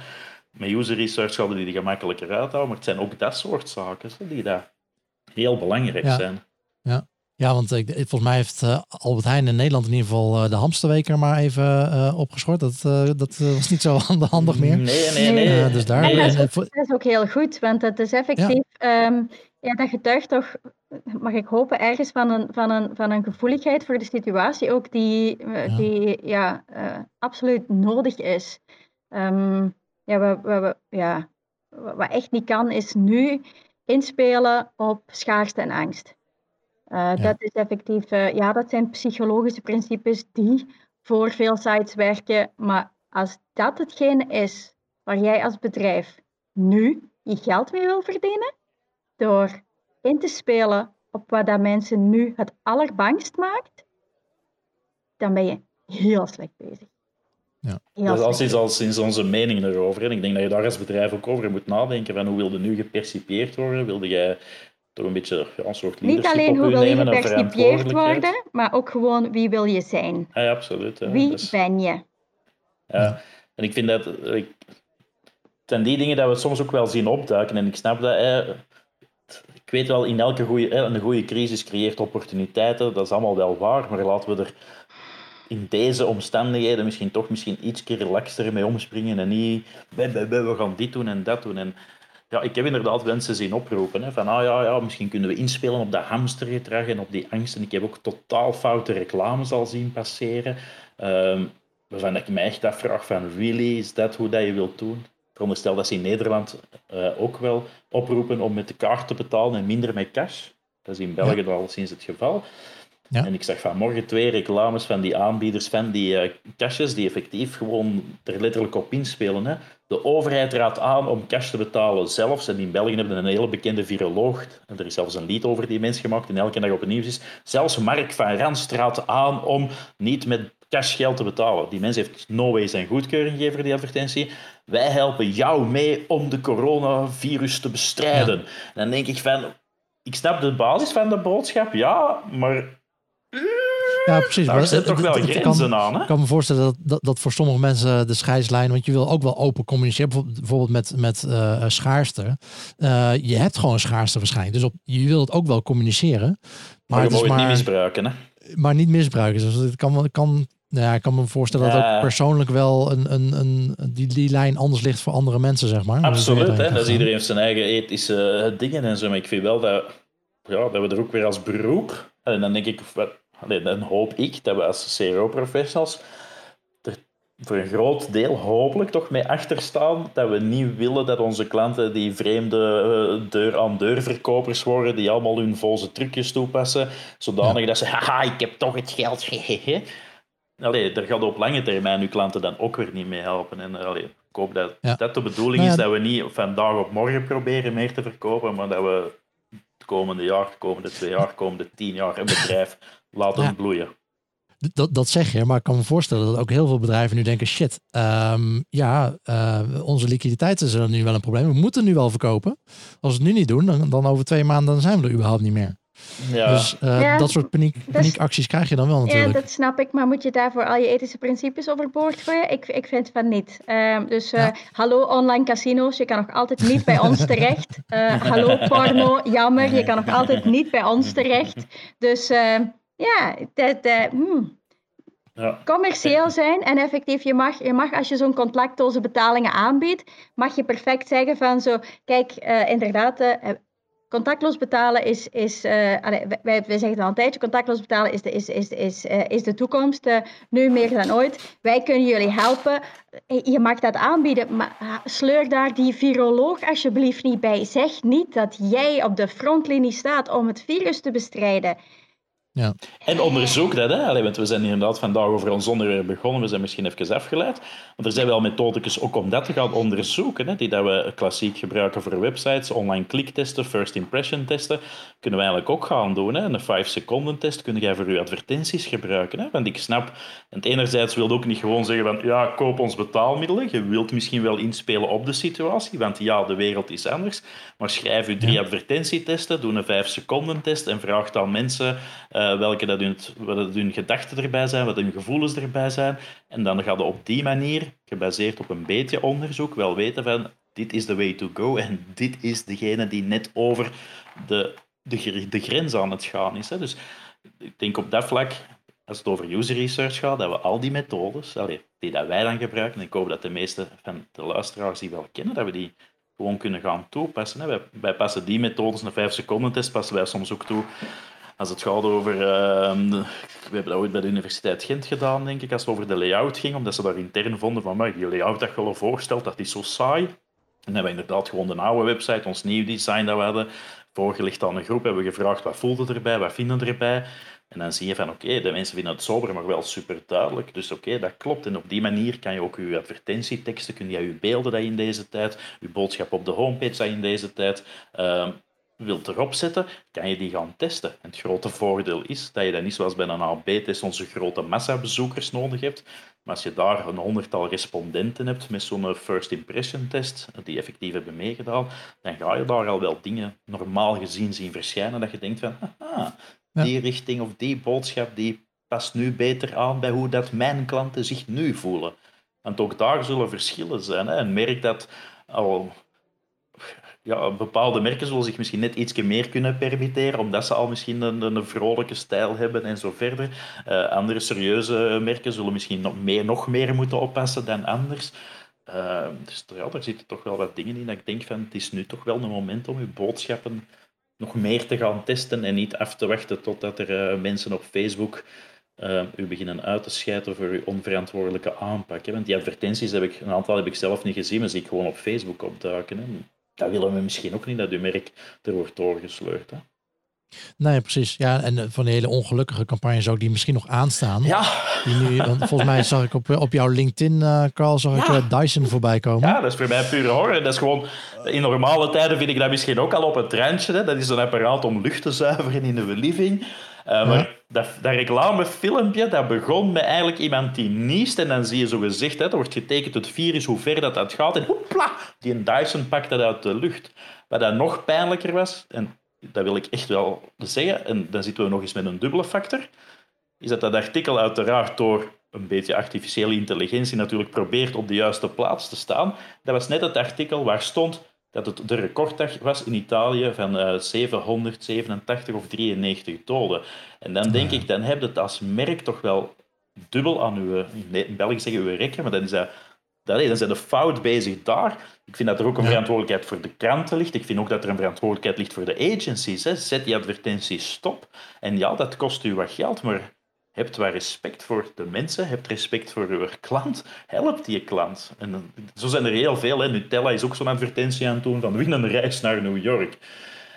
Met user research zouden die er gemakkelijker uithouden, maar het zijn ook dat soort zaken die daar heel belangrijk zijn. Ja. Ja, want ik, volgens mij heeft uh, Albert Heijn in Nederland in ieder geval uh, de hamsterweker maar even uh, opgeschort. Dat, dat was niet zo handig meer. Nee, nee, nee. dus daar. Nee, dat, is ook, dat, is ook, heel goed, want het is effectief. Ja. Um, ja, dat getuigt toch, mag ik hopen, ergens van een, van een, van een gevoeligheid voor de situatie ook die ja, die, ja absoluut nodig is. Um, ja, we, we, we, ja, wat echt niet kan, is nu inspelen op schaarste en angst. Uh, Dat is effectief, uh, ja, dat zijn psychologische principes die voor veel sites werken. Maar als dat hetgene is waar jij als bedrijf nu je geld mee wil verdienen, door in te spelen op wat dat mensen nu het allerbangst maakt, dan ben je heel slecht bezig. Ja. dat is als iets al sinds onze mening erover. En ik denk dat je daar als bedrijf ook over moet nadenken. Van hoe wilde nu gepercipieerd worden? Wilde jij toch een beetje ja, een soort Niet alleen hoe wil je gepercipieerd worden, maar ook gewoon wie wil je zijn. Ja, absoluut. Wie dus- ben je? Ja, en ik vind dat... Ik, het zijn die dingen dat we soms ook wel zien opduiken. En ik snap dat... Eh, ik weet wel, in elke goede, een goede crisis creëert opportuniteiten. Dat is allemaal wel waar. Maar laten we er in deze omstandigheden misschien toch misschien iets relaxter mee omspringen en niet we gaan dit doen en dat doen. En ja, ik heb inderdaad mensen zien oproepen. Hè, van, ah ja, ja, misschien kunnen we inspelen op dat hamstergedrag en op die angst. En ik heb ook totaal foute reclames al zien passeren. Um, waarvan ik me echt afvraag van, really, is dat hoe dat je wilt doen? Veronderstel dat ze in Nederland uh, ook wel oproepen om met de kaart te betalen en minder met cash. Dat is in België ja. al sinds het geval. Ja. En ik zag vanmorgen twee reclames van die aanbieders van die uh, die effectief gewoon er letterlijk op inspelen. Hè. De overheid raadt aan om cash te betalen zelfs. En in België hebben we een hele bekende viroloog. En er is zelfs een lied over die mens gemaakt en elke dag op het nieuws is. Zelfs Mark van Rans raadt aan om niet met cash geld te betalen. Die mens heeft no way zijn goedkeuring gegeven voor die advertentie. Wij helpen jou mee om de coronavirus te bestrijden. En dan denk ik van... Ik snap de basis van de boodschap, ja, maar ja, precies. Daar zit toch wel grenzen kan, aan, hè? Ik kan me voorstellen dat, dat, dat voor sommige mensen de scheidslijn... want je wil ook wel open communiceren, bijvoorbeeld met, met uh, schaarste. Uh, je hebt gewoon schaarste waarschijnlijk. Dus op, je wil het ook wel communiceren. Maar, maar je moet het niet misbruiken, hè? Maar niet misbruiken. Dus het kan, kan, nou ja, ik kan me voorstellen ja. dat ook persoonlijk wel een, een, een, die, die lijn anders ligt voor andere mensen, zeg maar. Absoluut, hè? Dat is iedereen heeft zijn eigen ethische dingen en zo. Maar ik vind wel dat, ja, dat we er ook weer als beroep... En dan denk ik, Allee, dan hoop ik dat we als CRO-professionals er voor een groot deel hopelijk toch mee achter staan dat we niet willen dat onze klanten die vreemde deur-aan-deur verkopers worden, die allemaal hun volse trucjes toepassen, zodanig ja. dat ze, haha, ik heb toch het geld, Allee, daar gaat op lange termijn uw klanten dan ook weer niet mee helpen. En allee, ik hoop dat ja. dat de bedoeling is, dat we niet vandaag op morgen proberen meer te verkopen, maar dat we het komende jaar, de komende twee jaar, de komende tien jaar een bedrijf laten ja. bloeien. Dat, dat zeg je, maar ik kan me voorstellen dat ook heel veel bedrijven nu denken: shit, um, ja, uh, onze liquiditeit is nu wel een probleem. We moeten nu wel verkopen. Als we het nu niet doen, dan, dan over twee maanden dan zijn we er überhaupt niet meer. Ja. Dus uh, dat soort paniek, paniekacties krijg je dan wel natuurlijk. Ja, dat snap ik. Maar moet je daarvoor al je ethische principes overboord gooien? Ik, ik vind van niet. Uh, dus uh, hallo online casino's, je kan nog altijd niet bij ons terecht. hallo porno, jammer, je kan nog altijd niet bij ons terecht. Dus ja, dat... Hmm. Ja. commercieel zijn en effectief, je mag, je mag als je zo'n contactloze betalingen aanbiedt, mag je perfect zeggen van zo, kijk, uh, inderdaad, uh, contactloos betalen is, is uh, wij, wij zeggen het al een tijdje, contactloos betalen is de, is, is, is, is de toekomst, nu meer dan ooit. Wij kunnen jullie helpen. Je mag dat aanbieden, maar sleur daar die viroloog alsjeblieft niet bij. Zeg niet dat jij op de frontlinie staat om het virus te bestrijden. Ja. En onderzoek dat, hè? Allee, want we zijn inderdaad vandaag over ons onderwerp begonnen, we zijn misschien even afgeleid. Want er zijn wel methodes ook om dat te gaan onderzoeken, hè? die dat we klassiek gebruiken voor websites, online kliktesten, first impression testen, kunnen we eigenlijk ook gaan doen. Hè? Een 5 seconden test kun jij voor je advertenties gebruiken. Hè? Want ik snap, en enerzijds wil ook niet gewoon zeggen van, ja, koop ons betaalmiddelen. Je wilt misschien wel inspelen op de situatie, want ja, de wereld is anders. Maar schrijf je drie advertentietesten, doe een 5 seconden test en vraag dan mensen... Uh, welke dat hun, wat hun gedachten erbij zijn, wat hun gevoelens erbij zijn. En dan ga je op die manier, gebaseerd op een beetje onderzoek, wel weten van dit is the way to go en dit is degene die net over de, de, de grens aan het gaan is. Hè. Dus ik denk op dat vlak, als het over user research gaat, dat we al die methodes, die dat wij dan gebruiken, en ik hoop dat de meeste van de luisteraars die wel kennen, dat we die gewoon kunnen gaan toepassen. Hè. Wij, wij passen die methodes, een 5 seconden test, passen wij soms ook toe als het gaat over... Uh, we hebben dat ooit bij de Universiteit Gent gedaan, denk ik, als het over de layout ging, omdat ze daar intern vonden van, maar die layout dat je al voorstelt, dat is zo saai. En hebben we inderdaad gewoon de oude website, ons nieuw design dat we hadden, voorgelegd aan een groep, hebben we gevraagd wat voelde erbij, wat vinden erbij. En dan zie je van, oké, de mensen vinden het sober, maar wel super duidelijk. Dus oké, dat klopt. En op die manier kan je ook je advertentieteksten, kun je je beelden dat in deze tijd, je boodschap op de homepage dat in deze tijd, uh, wilt erop zetten, kan je die gaan testen. En het grote voordeel is dat je dan niet zoals bij een AB-test onze grote massa bezoekers nodig hebt. Maar als je daar een honderdtal respondenten hebt met zo'n first impression test, die effectief hebben meegedaan, dan ga je daar al wel dingen normaal gezien zien verschijnen dat je denkt van, haha, die richting of die boodschap die past nu beter aan bij hoe dat mijn klanten zich nu voelen. Want ook daar zullen verschillen zijn. Hè. Een merk dat al ja, bepaalde merken zullen zich misschien net iets meer kunnen permitteren, omdat ze al misschien een, een vrolijke stijl hebben en zo verder. Uh, andere serieuze merken zullen misschien nog meer, nog meer moeten oppassen dan anders. Uh, dus ja, daar zitten toch wel wat dingen in dat ik denk van het is nu toch wel een moment om uw boodschappen nog meer te gaan testen en niet af te wachten totdat er uh, mensen op Facebook u beginnen uit te schijten voor uw onverantwoordelijke aanpak. Want die advertenties heb ik, een aantal heb ik zelf niet gezien, maar zie ik gewoon op Facebook opduiken. Hè? Dat willen we misschien ook niet dat uw merk er wordt doorgesleurd. Hè? Nee, precies. Ja, en eh, van de hele ongelukkige campagnes ook die misschien nog aanstaan. Ja. Die nu, want volgens mij zag ik op, op jouw LinkedIn, uh, Carl, zag ik Dyson voorbij komen. Ja, dat is voor mij pure horror. Dat is gewoon, in normale tijden vind ik dat misschien ook al op het randje. Hè. Dat is een apparaat om lucht te zuiveren in de living. Uh, maar dat, dat reclamefilmpje, dat begon met eigenlijk iemand die niest. En dan zie je zo gezegd, hè, er wordt getekend het virus, hoe ver dat, dat gaat. En hoepla, die Dyson pakt dat uit de lucht. Wat dat nog pijnlijker was, en dat wil ik echt wel zeggen, en dan zitten we nog eens met een dubbele factor, is dat dat artikel uiteraard door een beetje artificiële intelligentie natuurlijk probeert op de juiste plaats te staan. Dat was net het artikel waar stond dat het de recorddag was in Italië van uh, 787 of 93 doden. En dan denk ik, dan heb je het als merk toch wel dubbel aan uw, in België zeggen we rekken, maar dan is dat, dat, dan zijn de fout bezig daar. Ik vind dat er ook een verantwoordelijkheid voor de kranten ligt. Ik vind ook dat er een verantwoordelijkheid ligt voor de agencies. Hè. Zet die advertenties stop. En ja, dat kost u wat geld, maar hebt waar respect voor de mensen, hebt respect voor uw klant, helpt die klant. En zo zijn er heel veel. Hè. Nutella is ook zo'n advertentie aan het doen van win een reis naar New York.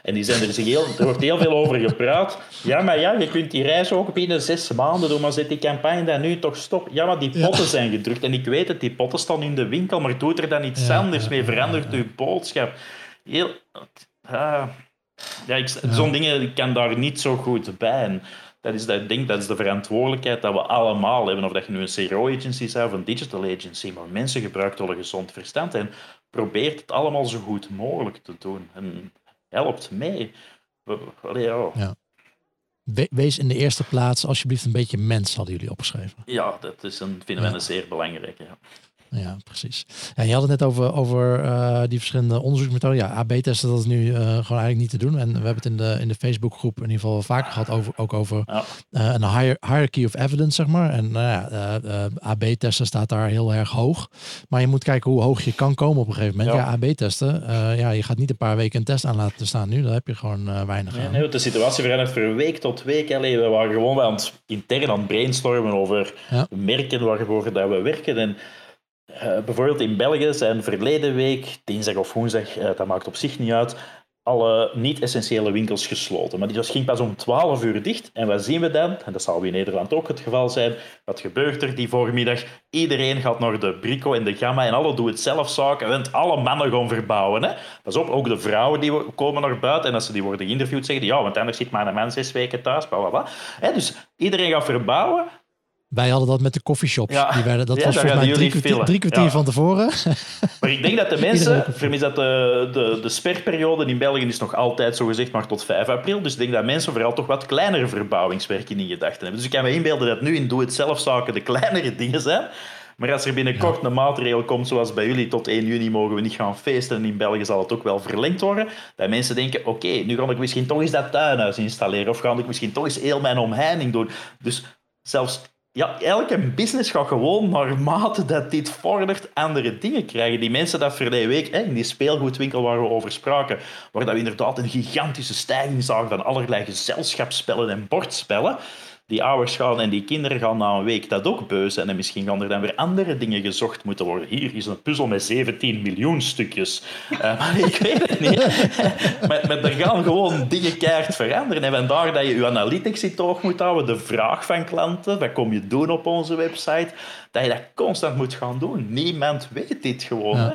En die zijn er, zich heel, er wordt heel veel over gepraat. Ja, maar ja, je kunt die reis ook binnen zes maanden doen, maar zet die campagne dan nu toch stop. Ja, maar die potten zijn gedrukt. En ik weet het, die potten staan in de winkel, maar doet er dan iets anders mee, verandert uw boodschap. Heel... Ah, ja, zo'n dingen kan daar niet zo goed bij. Dat is, dat, ik denk dat is de verantwoordelijkheid dat we allemaal hebben. Of dat je nu een CRO-agency bent of een digital agency. Maar mensen gebruiken wel een gezond verstand en probeert het allemaal zo goed mogelijk te doen. En helpt mee. ja. wees in de eerste plaats alsjeblieft een beetje mens, hadden jullie opgeschreven. Ja, dat is een, vinden wij een zeer belangrijke. Ja. Ja, precies. En je had het net over, over uh, die verschillende onderzoeksmethoden. Ja, AB-testen, dat is nu uh, gewoon eigenlijk niet te doen. En we hebben het in de, in de Facebookgroep in ieder geval vaker gehad over, ook over ja. uh, een hier, hierarchy of evidence, zeg maar. En nou ja, AB-testen staat daar heel erg hoog. Maar je moet kijken hoe hoog je kan komen op een gegeven moment. Ja, ja AB-testen, ja, je gaat niet een paar weken een test aan laten staan nu. Dan heb je gewoon weinig nee, nee, de situatie verandert van week tot week. Allee, we waren gewoon aan het, intern aan het brainstormen over merken waarvoor dat we werken. En uh, bijvoorbeeld in België zijn verleden week, dinsdag of woensdag, uh, dat maakt op zich niet uit, alle niet-essentiële winkels gesloten. Maar die ging pas om 12 uur dicht. En wat zien we dan? En dat zal in Nederland ook het geval zijn. Wat gebeurt er die voormiddag? Iedereen gaat naar de Brico en de Gamma en alle doe-het-zelf-zaken. En alle mannen gaan verbouwen. Hè? Pas op, ook de vrouwen die komen naar buiten. En als ze die worden geïnterviewd, zeggen die, ja, want anders zit mijn man zes weken thuis. Hè? Dus iedereen gaat verbouwen. Wij hadden dat met de coffeeshops. Ja. Die werden, dat was volgens mij drie kwartier, drie kwartier van tevoren. Maar ik denk dat de mensen, vermis dat de, de, de sperperiode in België is nog altijd zo gezegd maar tot 5 april. Dus ik denk dat mensen vooral toch wat kleinere verbouwingswerken in gedachten hebben. Dus ik kan me inbeelden dat nu in doe-het-zelf zaken de kleinere dingen zijn. Maar als er binnenkort een maatregel komt, zoals bij jullie, tot 1 juni mogen we niet gaan feesten en in België zal het ook wel verlengd worden, dat mensen denken, oké, nu ga ik misschien toch eens dat tuinhuis installeren of ga ik misschien toch eens heel mijn omheining doen. Dus zelfs ja, elke business gaat gewoon naarmate dat dit vordert andere dingen krijgen. Die mensen dat verleden week hè, in die speelgoedwinkel waar we over spraken, waar dat we inderdaad een gigantische stijging zagen van allerlei gezelschapsspellen en bordspellen die ouders gaan en die kinderen gaan na een week dat ook beu zijn. En misschien gaan er dan weer andere dingen gezocht moeten worden. Hier is een puzzel met 17 miljoen stukjes. Uh, maar ik weet het niet. maar, maar er gaan gewoon dingen keihard veranderen. En vandaar dat je je analytics in toog moet houden. De vraag van klanten, wat kom je doen op onze website? Dat je dat constant moet gaan doen. Niemand weet dit gewoon.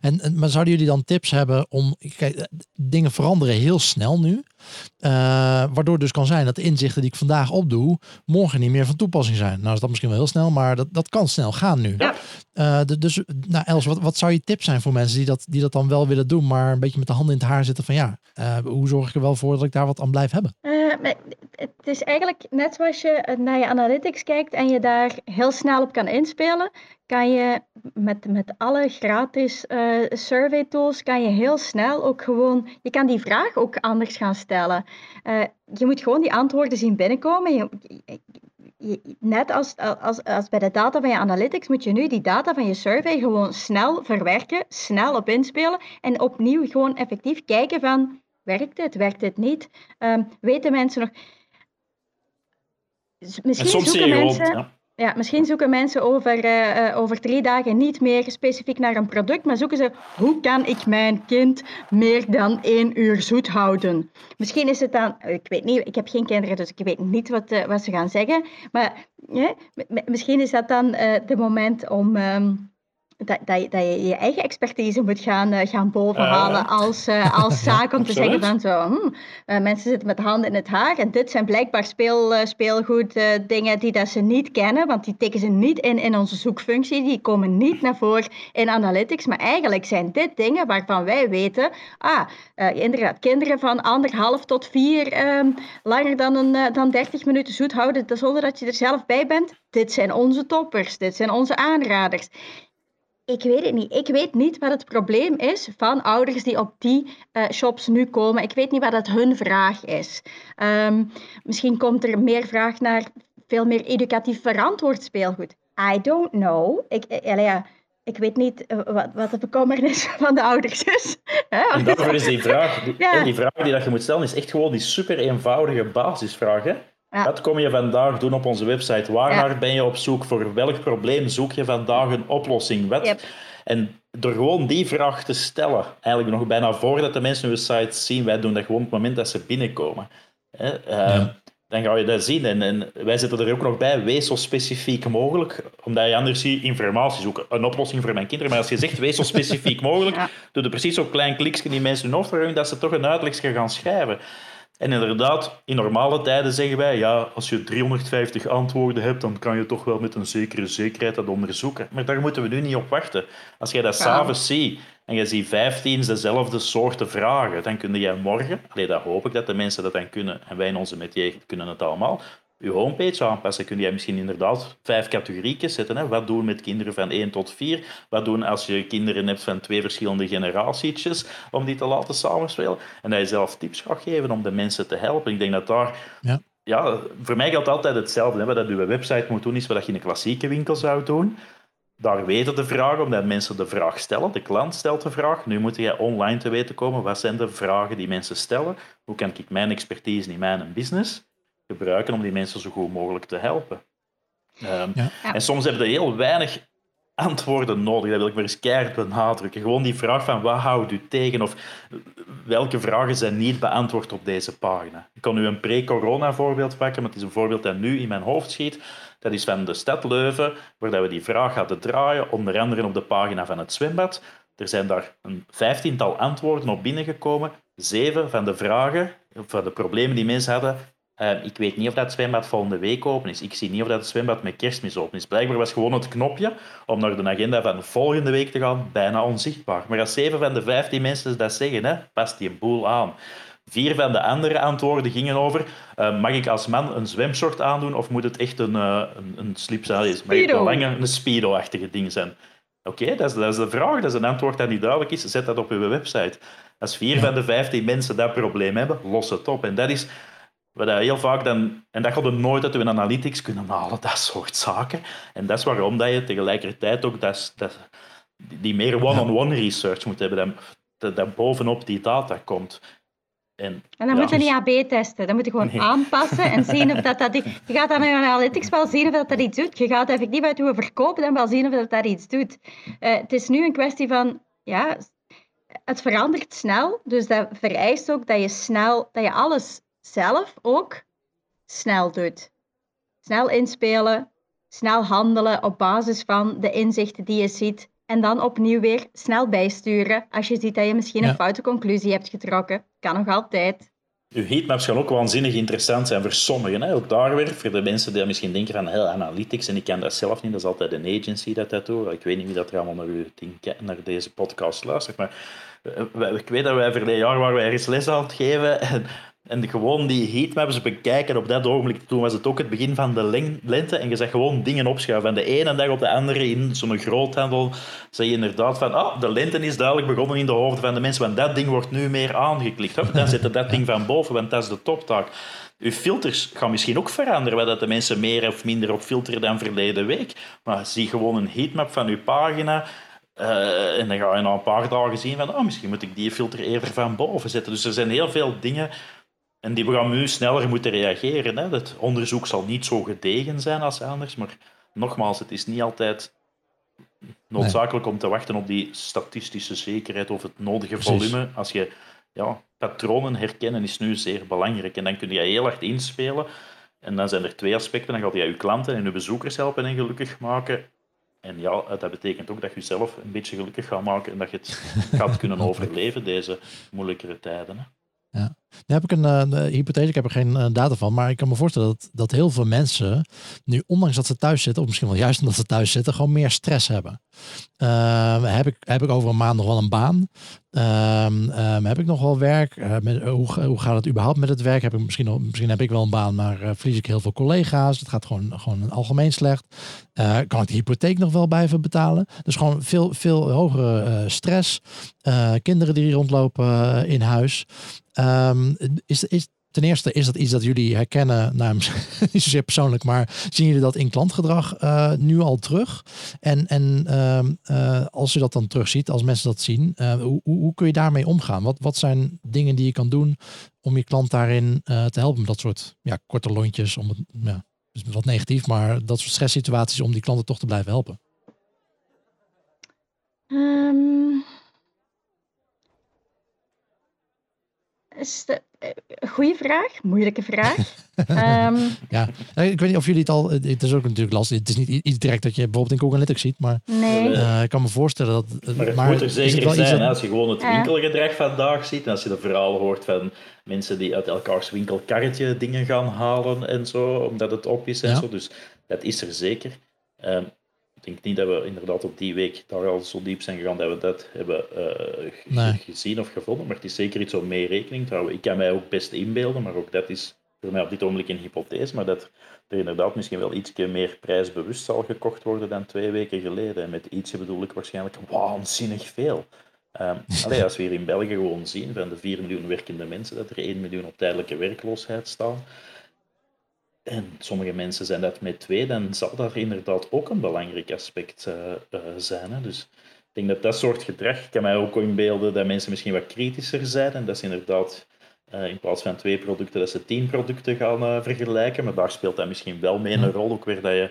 En, maar zouden jullie dan tips hebben om... Kijk, dingen veranderen heel snel nu. Uh, waardoor dus kan zijn dat de inzichten die ik vandaag opdoe, morgen niet meer van toepassing zijn. Nou is dat misschien wel heel snel, maar dat, dat kan snel gaan nu. Ja. Uh, dus, nou Els, wat, wat zou je tip zijn voor mensen die dat, die dat dan wel willen doen, maar een beetje met de handen in het haar zitten van ja, uh, hoe zorg ik er wel voor dat ik daar wat aan blijf hebben? het is eigenlijk net zoals je naar je analytics kijkt en je daar heel snel op kan inspelen, kan je met, met alle gratis survey tools, kan je heel snel ook gewoon, je kan die vraag ook anders gaan stellen. Uh, je moet gewoon die antwoorden zien binnenkomen. Je, je, net als, als, als bij de data van je analytics moet je nu die data van je survey gewoon snel verwerken, snel op inspelen en opnieuw gewoon effectief kijken van werkt dit, werkt dit niet? Um, weten mensen nog... Misschien soms zoeken mensen... ja. Ja, misschien zoeken mensen over, uh, over drie dagen niet meer specifiek naar een product, maar zoeken ze hoe kan ik mijn kind meer dan één uur zoet houden. Misschien is het dan, ik weet niet, ik heb geen kinderen, dus ik weet niet wat, wat ze gaan zeggen, maar misschien is dat dan de moment om. Um, dat, dat, dat je je eigen expertise moet gaan, uh, gaan bovenhalen als, uh, als zaak om te zeggen van zo, hm, uh, mensen zitten met handen in het haar en dit zijn blijkbaar speel, speelgoed dingen die dat ze niet kennen, want die tikken ze niet in in onze zoekfunctie, die komen niet naar voren in analytics, maar eigenlijk zijn dit dingen waarvan wij weten, ah, inderdaad, kinderen van anderhalf tot vier um, langer dan, een, dan 30 minuten zoet houden zonder dat je er zelf bij bent, dit zijn onze toppers, dit zijn onze aanraders. Ik weet het niet. Ik weet niet wat het probleem is van ouders die op die uh, shops nu komen. Ik weet niet wat dat hun vraag is. Um, misschien komt er meer vraag naar veel meer educatief verantwoord speelgoed. I don't know. Ik, uh, ja, ik weet niet wat, wat de bekommernis van de ouders is. en daarvoor is die vraag, die, ja. die vraag die dat je moet stellen, is echt gewoon die super eenvoudige basisvraag. Hè? Wat kom je vandaag doen op onze website? Waar ben je op zoek? Voor welk probleem zoek je vandaag een oplossing? Wat? En door gewoon die vraag te stellen, eigenlijk nog bijna voordat de mensen hun site zien, wij doen dat gewoon op het moment dat ze binnenkomen. Hè? Uh, dan ga je dat zien. En, en, wij zetten er ook nog bij, wees zo specifiek mogelijk, omdat je anders ziet informatie zoeken. Een oplossing voor mijn kinderen. Maar als je zegt, wees zo specifiek mogelijk, ja. doe je precies zo'n klein kliksje die mensen hun hoofd dat ze toch een uitlegje gaan schrijven. En inderdaad, in normale tijden zeggen wij, ja, als je 350 antwoorden hebt, dan kan je toch wel met een zekere zekerheid dat onderzoeken. Maar daar moeten we nu niet op wachten. Als jij dat s'avonds ziet en je ziet 15 dezelfde soorten vragen, dan kun jij morgen, nee, dat hoop ik dat de mensen dat dan kunnen, en wij in onze metier kunnen het allemaal, je homepage aanpassen. Kun jij misschien inderdaad vijf categorieën zetten. Hè? Wat doen met kinderen van 1 tot 4? Wat doen als je kinderen hebt van twee verschillende generatietjes, om die te laten samenspelen? En dat je zelf tips gaat geven om de mensen te helpen. Ik denk dat daar... Ja. Ja, voor mij geldt altijd hetzelfde. Hè? Wat dat je website moet doen, is wat je in een klassieke winkel zou doen. Daar weten de vragen, omdat mensen de vraag stellen. De klant stelt de vraag. Nu moet jij online te weten komen. Wat zijn de vragen die mensen stellen? Hoe kan ik mijn expertise in mijn business gebruiken om die mensen zo goed mogelijk te helpen? Um, En soms hebben ze heel weinig antwoorden nodig. Dat wil ik maar eens keihard benadrukken. Gewoon die vraag van wat houdt u tegen of welke vragen zijn niet beantwoord op deze pagina. Ik kan nu een pre-corona voorbeeld pakken, maar het is een voorbeeld dat nu in mijn hoofd schiet. Dat is van de stad Leuven, waar we die vraag hadden draaien, onder andere op de pagina van het zwembad. Er zijn daar een vijftiental antwoorden op binnengekomen. Zeven van de vragen, van de problemen die mensen hadden, uh, ik weet niet of dat zwembad volgende week open is. Ik zie niet of dat het zwembad met kerstmis open is. Blijkbaar was gewoon het knopje om naar de agenda van de volgende week te gaan bijna onzichtbaar. Maar als zeven van de vijftien mensen dat zeggen, hè, past die een boel aan. Vier van de andere antwoorden gingen over: uh, mag ik als man een zwemshort aandoen of moet het echt een, uh, een, een slip zijn? Mag het een lange, een speedo-achtige ding zijn? Oké, okay, dat, is, dat is de vraag. Dat is een antwoord dat niet duidelijk is. Zet dat op uw website. Als vier van de vijftien mensen dat probleem hebben, los het op. En dat is wat heel vaak dan, en dat gaat er nooit uit uw analytics kunnen halen, dat soort zaken. En dat is waarom dat je tegelijkertijd ook dat, dat, die meer one-on-one research moet hebben, dat, dat bovenop die data komt. En, en dan moet je niet AB testen. Dan moet je gewoon aanpassen en zien of dat, dat... Je gaat dan in analytics wel zien of dat, dat iets doet. Je gaat effectief uit je verkopen dan wel zien of dat, dat iets doet. Uh, het is nu een kwestie van... Ja, het verandert snel. Dus dat vereist ook dat je snel... Dat je alles zelf ook snel doet. Snel inspelen, snel handelen op basis van de inzichten die je ziet. En dan opnieuw weer snel bijsturen als je ziet dat je misschien een foute conclusie hebt getrokken. Kan nog altijd. Uw heatmaps gaan ook waanzinnig interessant zijn voor sommigen. Hè? Ook daar weer, voor de mensen die misschien denken van heel analytics, en ik ken dat zelf niet, dat is altijd een agency dat dat doet. Ik weet niet wie dat er allemaal naar, uw ding, naar deze podcast luistert, maar eh, ik weet dat wij verleden jaar waren wij ergens les aan het geven en en gewoon die heatmaps bekijken op dat ogenblik. Toen was het ook het begin van de lente. En je zegt gewoon dingen opschuiven. Van de ene dag op de andere in zo'n groothandel zeg je inderdaad van ah, de lente is duidelijk begonnen in de hoofden van de mensen. Want dat ding wordt nu meer aangeklikt. Dan zet je dat ding van boven, want dat is de toptaak. Uw filters gaan misschien ook veranderen, dat de mensen meer of minder op filteren dan verleden week. Maar zie gewoon een heatmap van uw pagina. Uh, en dan ga je na een paar dagen zien van, oh, misschien moet ik die filter eerder van boven zetten. Dus er zijn heel veel dingen en die gaan nu sneller moeten reageren. Hè. Het onderzoek zal niet zo gedegen zijn als anders, maar nogmaals, het is niet altijd noodzakelijk om te wachten op die statistische zekerheid of het nodige volume. Als je ja, patronen herkennen is nu zeer belangrijk en dan kun je heel hard inspelen. En dan zijn er twee aspecten. Dan gaat je je klanten en je bezoekers helpen en gelukkig maken. En ja, dat betekent ook dat je jezelf een beetje gelukkig gaat maken en dat je het gaat kunnen overleven, deze moeilijkere tijden. Hè. Ja. Nu heb ik een, uh, hypothese, ik heb er geen uh, data van, maar ik kan me voorstellen dat, dat heel veel mensen nu, ondanks dat ze thuis zitten, of misschien wel juist omdat ze thuis zitten, gewoon meer stress hebben. Uh, heb, ik, heb ik over een maand nog wel een baan? Um, heb ik nog wel werk? Met, hoe, hoe gaat het überhaupt met het werk? Heb ik misschien, misschien heb ik wel een baan, maar verlies ik heel veel collega's? Het gaat gewoon, gewoon algemeen slecht. kan ik de hypotheek nog wel blijven betalen? Dus gewoon veel, veel hogere stress. kinderen die rondlopen in huis. Um, is, is, ten eerste, is dat iets dat jullie herkennen, nou, niet zozeer persoonlijk, maar zien jullie dat in klantgedrag uh, nu al terug? En, en uh, als je dat dan terugziet, als mensen dat zien, uh, hoe, hoe, kun je daarmee omgaan? Wat, wat zijn dingen die je kan doen om je klant daarin te helpen? Dat soort ja, korte lontjes, om het, ja, wat negatief, maar dat soort stresssituaties om die klanten toch te blijven helpen? Um, is de, uh, goede vraag, moeilijke vraag. um, ja, ik weet niet of jullie het al. Het is ook natuurlijk lastig. Het is niet iets direct dat je bijvoorbeeld in Google Analytics ziet, maar nee. uh, ik kan me voorstellen dat. Maar het maar moet er zeker zijn dat... als je gewoon het winkelgedrag vandaag ziet en als je de verhalen hoort van mensen die uit elkaars winkelkarretje dingen gaan halen en zo, omdat het op is en ja. zo. Dus dat is er zeker. Um, denk niet dat we inderdaad op die week daar al zo diep zijn gegaan dat we dat hebben gezien of gevonden. Maar het is zeker iets om mee rekening te houden. Ik kan mij ook best inbeelden, maar ook dat is voor mij op dit ogenblik een hypothese, maar dat er inderdaad misschien wel iets meer prijsbewust zal gekocht worden dan twee weken geleden. En met ietsje bedoel ik waarschijnlijk waanzinnig veel. Um, als we hier in België gewoon zien, van de 4 miljoen werkende mensen, dat er 1 miljoen op tijdelijke werkloosheid staan. En sommige mensen zijn dat met twee, dan zal dat inderdaad ook een belangrijk aspect uh, uh, zijn. Hè. Dus ik denk dat dat soort gedrag, kan mij ook inbeelden dat mensen misschien wat kritischer zijn. En dat ze inderdaad uh, in plaats van twee producten, dat ze tien producten gaan vergelijken. Maar daar speelt dat misschien wel mee een rol, ook weer dat je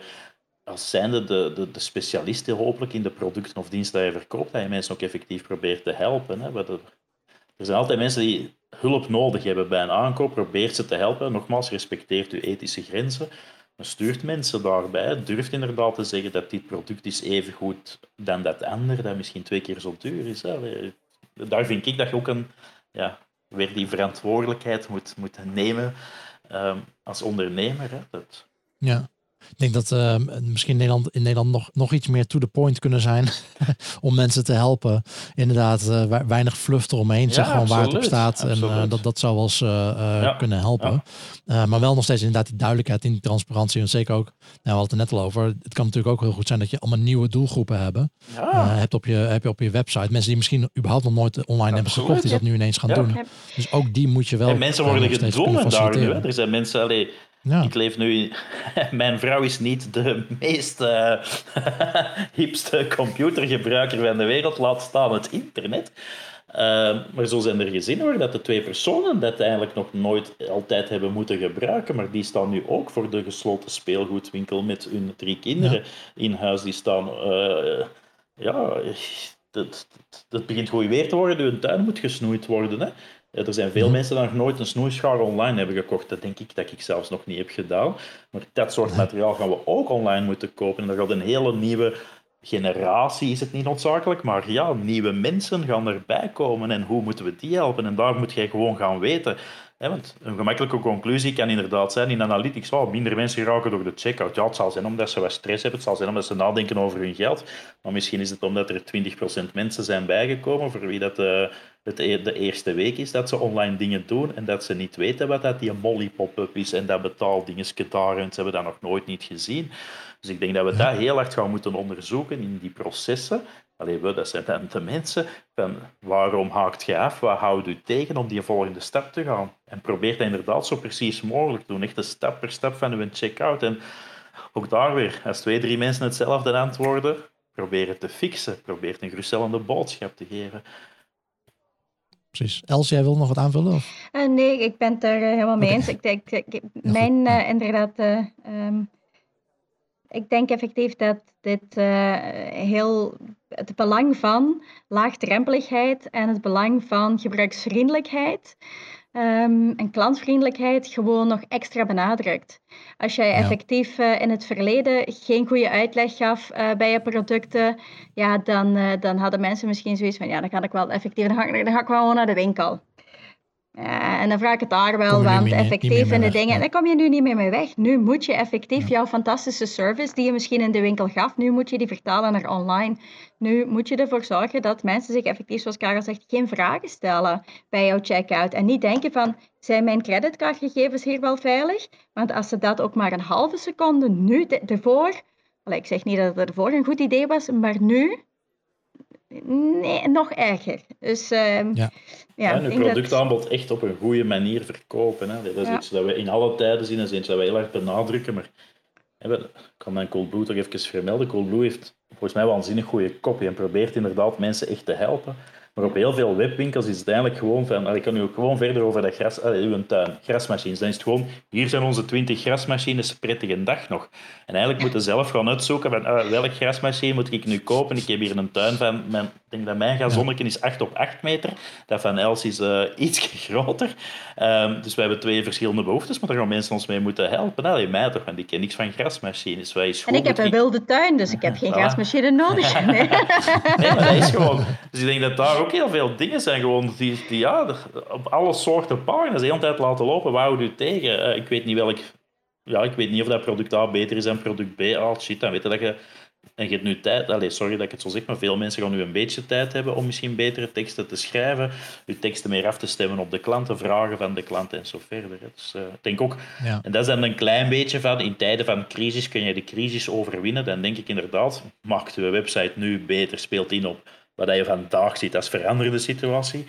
als zijnde de, de, de specialisten hopelijk in de producten of diensten die je verkoopt, dat je mensen ook effectief probeert te helpen. Hè. Er zijn altijd mensen die hulp nodig hebben bij een aankoop, probeert ze te helpen. Nogmaals, respecteert uw ethische grenzen. Maar stuurt mensen daarbij, durft inderdaad te zeggen dat dit product is even goed dan dat andere, dat misschien twee keer zo duur is. Daar vind ik dat je ook een, ja, weer die verantwoordelijkheid moet, moet nemen um, als ondernemer. Hè. Dat, ja. Ik denk dat uh, misschien in Nederland, in Nederland nog, nog iets meer to the point kunnen zijn om mensen te helpen. Inderdaad, uh, weinig fluff eromheen. Ja, zeg gewoon waar het op staat. En uh, dat, dat zou wel eens ja. kunnen helpen. maar wel nog steeds inderdaad die duidelijkheid in die transparantie. En zeker ook, nou, we hadden het net al over. Het kan natuurlijk ook heel goed zijn dat je allemaal nieuwe doelgroepen hebben. hebt op je, heb je op je website. Mensen die misschien überhaupt nog nooit online hebben gekocht, die dat nu ineens gaan doen. Dus ook die moet je wel. En mensen worden gedwongen daar nu. Er zijn mensen, allee, ja. Ik leef nu. Mijn vrouw is niet de meest uh, hipste computergebruiker van de wereld, laat staan het internet. Uh, maar zo zijn er gezinnen waar dat de twee personen dat eigenlijk nog nooit altijd hebben moeten gebruiken, maar die staan nu ook voor de gesloten speelgoedwinkel met hun drie kinderen in huis. Die staan. Uh, ja, dat, dat begint goed weer te worden. Hun tuin moet gesnoeid worden. Hè. Er zijn veel mhm. mensen die nog nooit een snoeischaar online hebben gekocht. Dat denk ik dat ik zelfs nog niet heb gedaan. Maar dat soort materiaal gaan we ook online moeten kopen. En er gaat een hele nieuwe generatie, is het niet noodzakelijk, maar ja, nieuwe mensen gaan erbij komen. En hoe moeten we die helpen? En daar moet jij gewoon gaan weten. want een gemakkelijke conclusie kan inderdaad zijn in analytics, oh, minder mensen raken door de checkout. Ja, het zal zijn omdat ze wat stress hebben, het zal zijn omdat ze nadenken over hun geld. Maar misschien is het omdat er 20% mensen zijn bijgekomen voor wie dat uh, het e-, de eerste week is dat ze online dingen doen en dat ze niet weten wat dat die molly pop-up is en dat betaaldingetje daar en ze hebben dat nog nooit niet gezien. Dus ik denk dat we dat heel hard gaan moeten onderzoeken in die processen. Alleen we, dat zijn dan de mensen. Van waarom haakt je af? Wat houdt u tegen om die volgende stap te gaan? En probeer dat inderdaad zo precies mogelijk te doen. Echt een stap per stap van uw checkout. En ook daar weer, als twee, drie mensen hetzelfde antwoorden, probeer het te fixen. Probeer een geruststellende boodschap te geven precies. Els, jij wil nog wat aanvullen? Of? Uh, nee, ik ben het er uh, helemaal mee eens. Ik denk, ik, mijn uh, inderdaad, um, ik denk effectief dat dit heel het belang van laagdrempeligheid en het belang van gebruiksvriendelijkheid um, en klantvriendelijkheid gewoon nog extra benadrukt. Als jij effectief uh, in het verleden geen goede uitleg gaf uh, bij je producten, ja, dan, uh, dan hadden mensen misschien zoiets van, ja, dan ga ik wel effectief, dan ga, dan ga ik gewoon naar de winkel. Ja, en dan vraag ik het daar wel, want effectief in de dingen, dan kom je nu niet meer mee weg. Nu moet je effectief jouw fantastische service die je misschien in de winkel gaf, nu moet je die vertalen naar online. Nu moet je ervoor zorgen dat mensen zich effectief, zoals Karel zegt, geen vragen stellen bij jouw checkout. En niet denken van, zijn mijn creditcardgegevens hier wel veilig? Want als ze dat ook maar een halve seconde nu ervoor, ik zeg niet dat het ervoor een goed idee was, maar nu Nee, nog erger. Dus, uh, ja. ja, en productaanbod echt op een goede manier verkopen. Hè. Dat is iets dat we in alle tijden zien en is iets dat we heel erg benadrukken. Maar hè, ik kan mijn Coldblue toch even vermelden. Coldblue heeft volgens mij waanzinnig goede kopie en probeert inderdaad mensen echt te helpen. Maar op heel veel webwinkels is het eigenlijk gewoon van, ik kan nu ook gewoon verder over dat gras, uw tuin, grasmachines. Dan is het gewoon, hier zijn onze 20 grasmachines, prettige dag nog. En eigenlijk moeten zelf gaan uitzoeken van, uh, welk grasmachine moet ik nu kopen? Ik heb hier een tuin van, mijn, ik denk dat mijn gazonnetje is 8 op 8 meter. Dat van Els is uh, iets groter. Um, dus we hebben twee verschillende behoeftes, maar daar gaan mensen ons mee moeten helpen. Allee, mij toch, want ik ken niks van grasmachines. Wij en ik heb een wilde tuin, dus ik heb geen grasmachine nodig. Nee. nee, maar dat is gewoon... Dus ik denk dat daar ook heel veel dingen zijn gewoon die, die ja, op alle soorten pagina's de hele tijd laten lopen. Waar houdt u tegen? Uh, ik weet niet welk... Ja, ik weet niet of dat product A beter is dan product B. Ah, shit, dan weet je dat je en je hebt nu tijd, allez, sorry dat ik het zo zeg, maar veel mensen gaan nu een beetje tijd hebben om misschien betere teksten te schrijven, je teksten meer af te stemmen op de klanten, vragen van de klanten en zo verder. Dus uh, ik denk ook, ja. en dat is dan een klein beetje van, in tijden van crisis kun je de crisis overwinnen, dan denk ik inderdaad, maakt je website nu beter, speelt in op wat je vandaag ziet als veranderde situatie.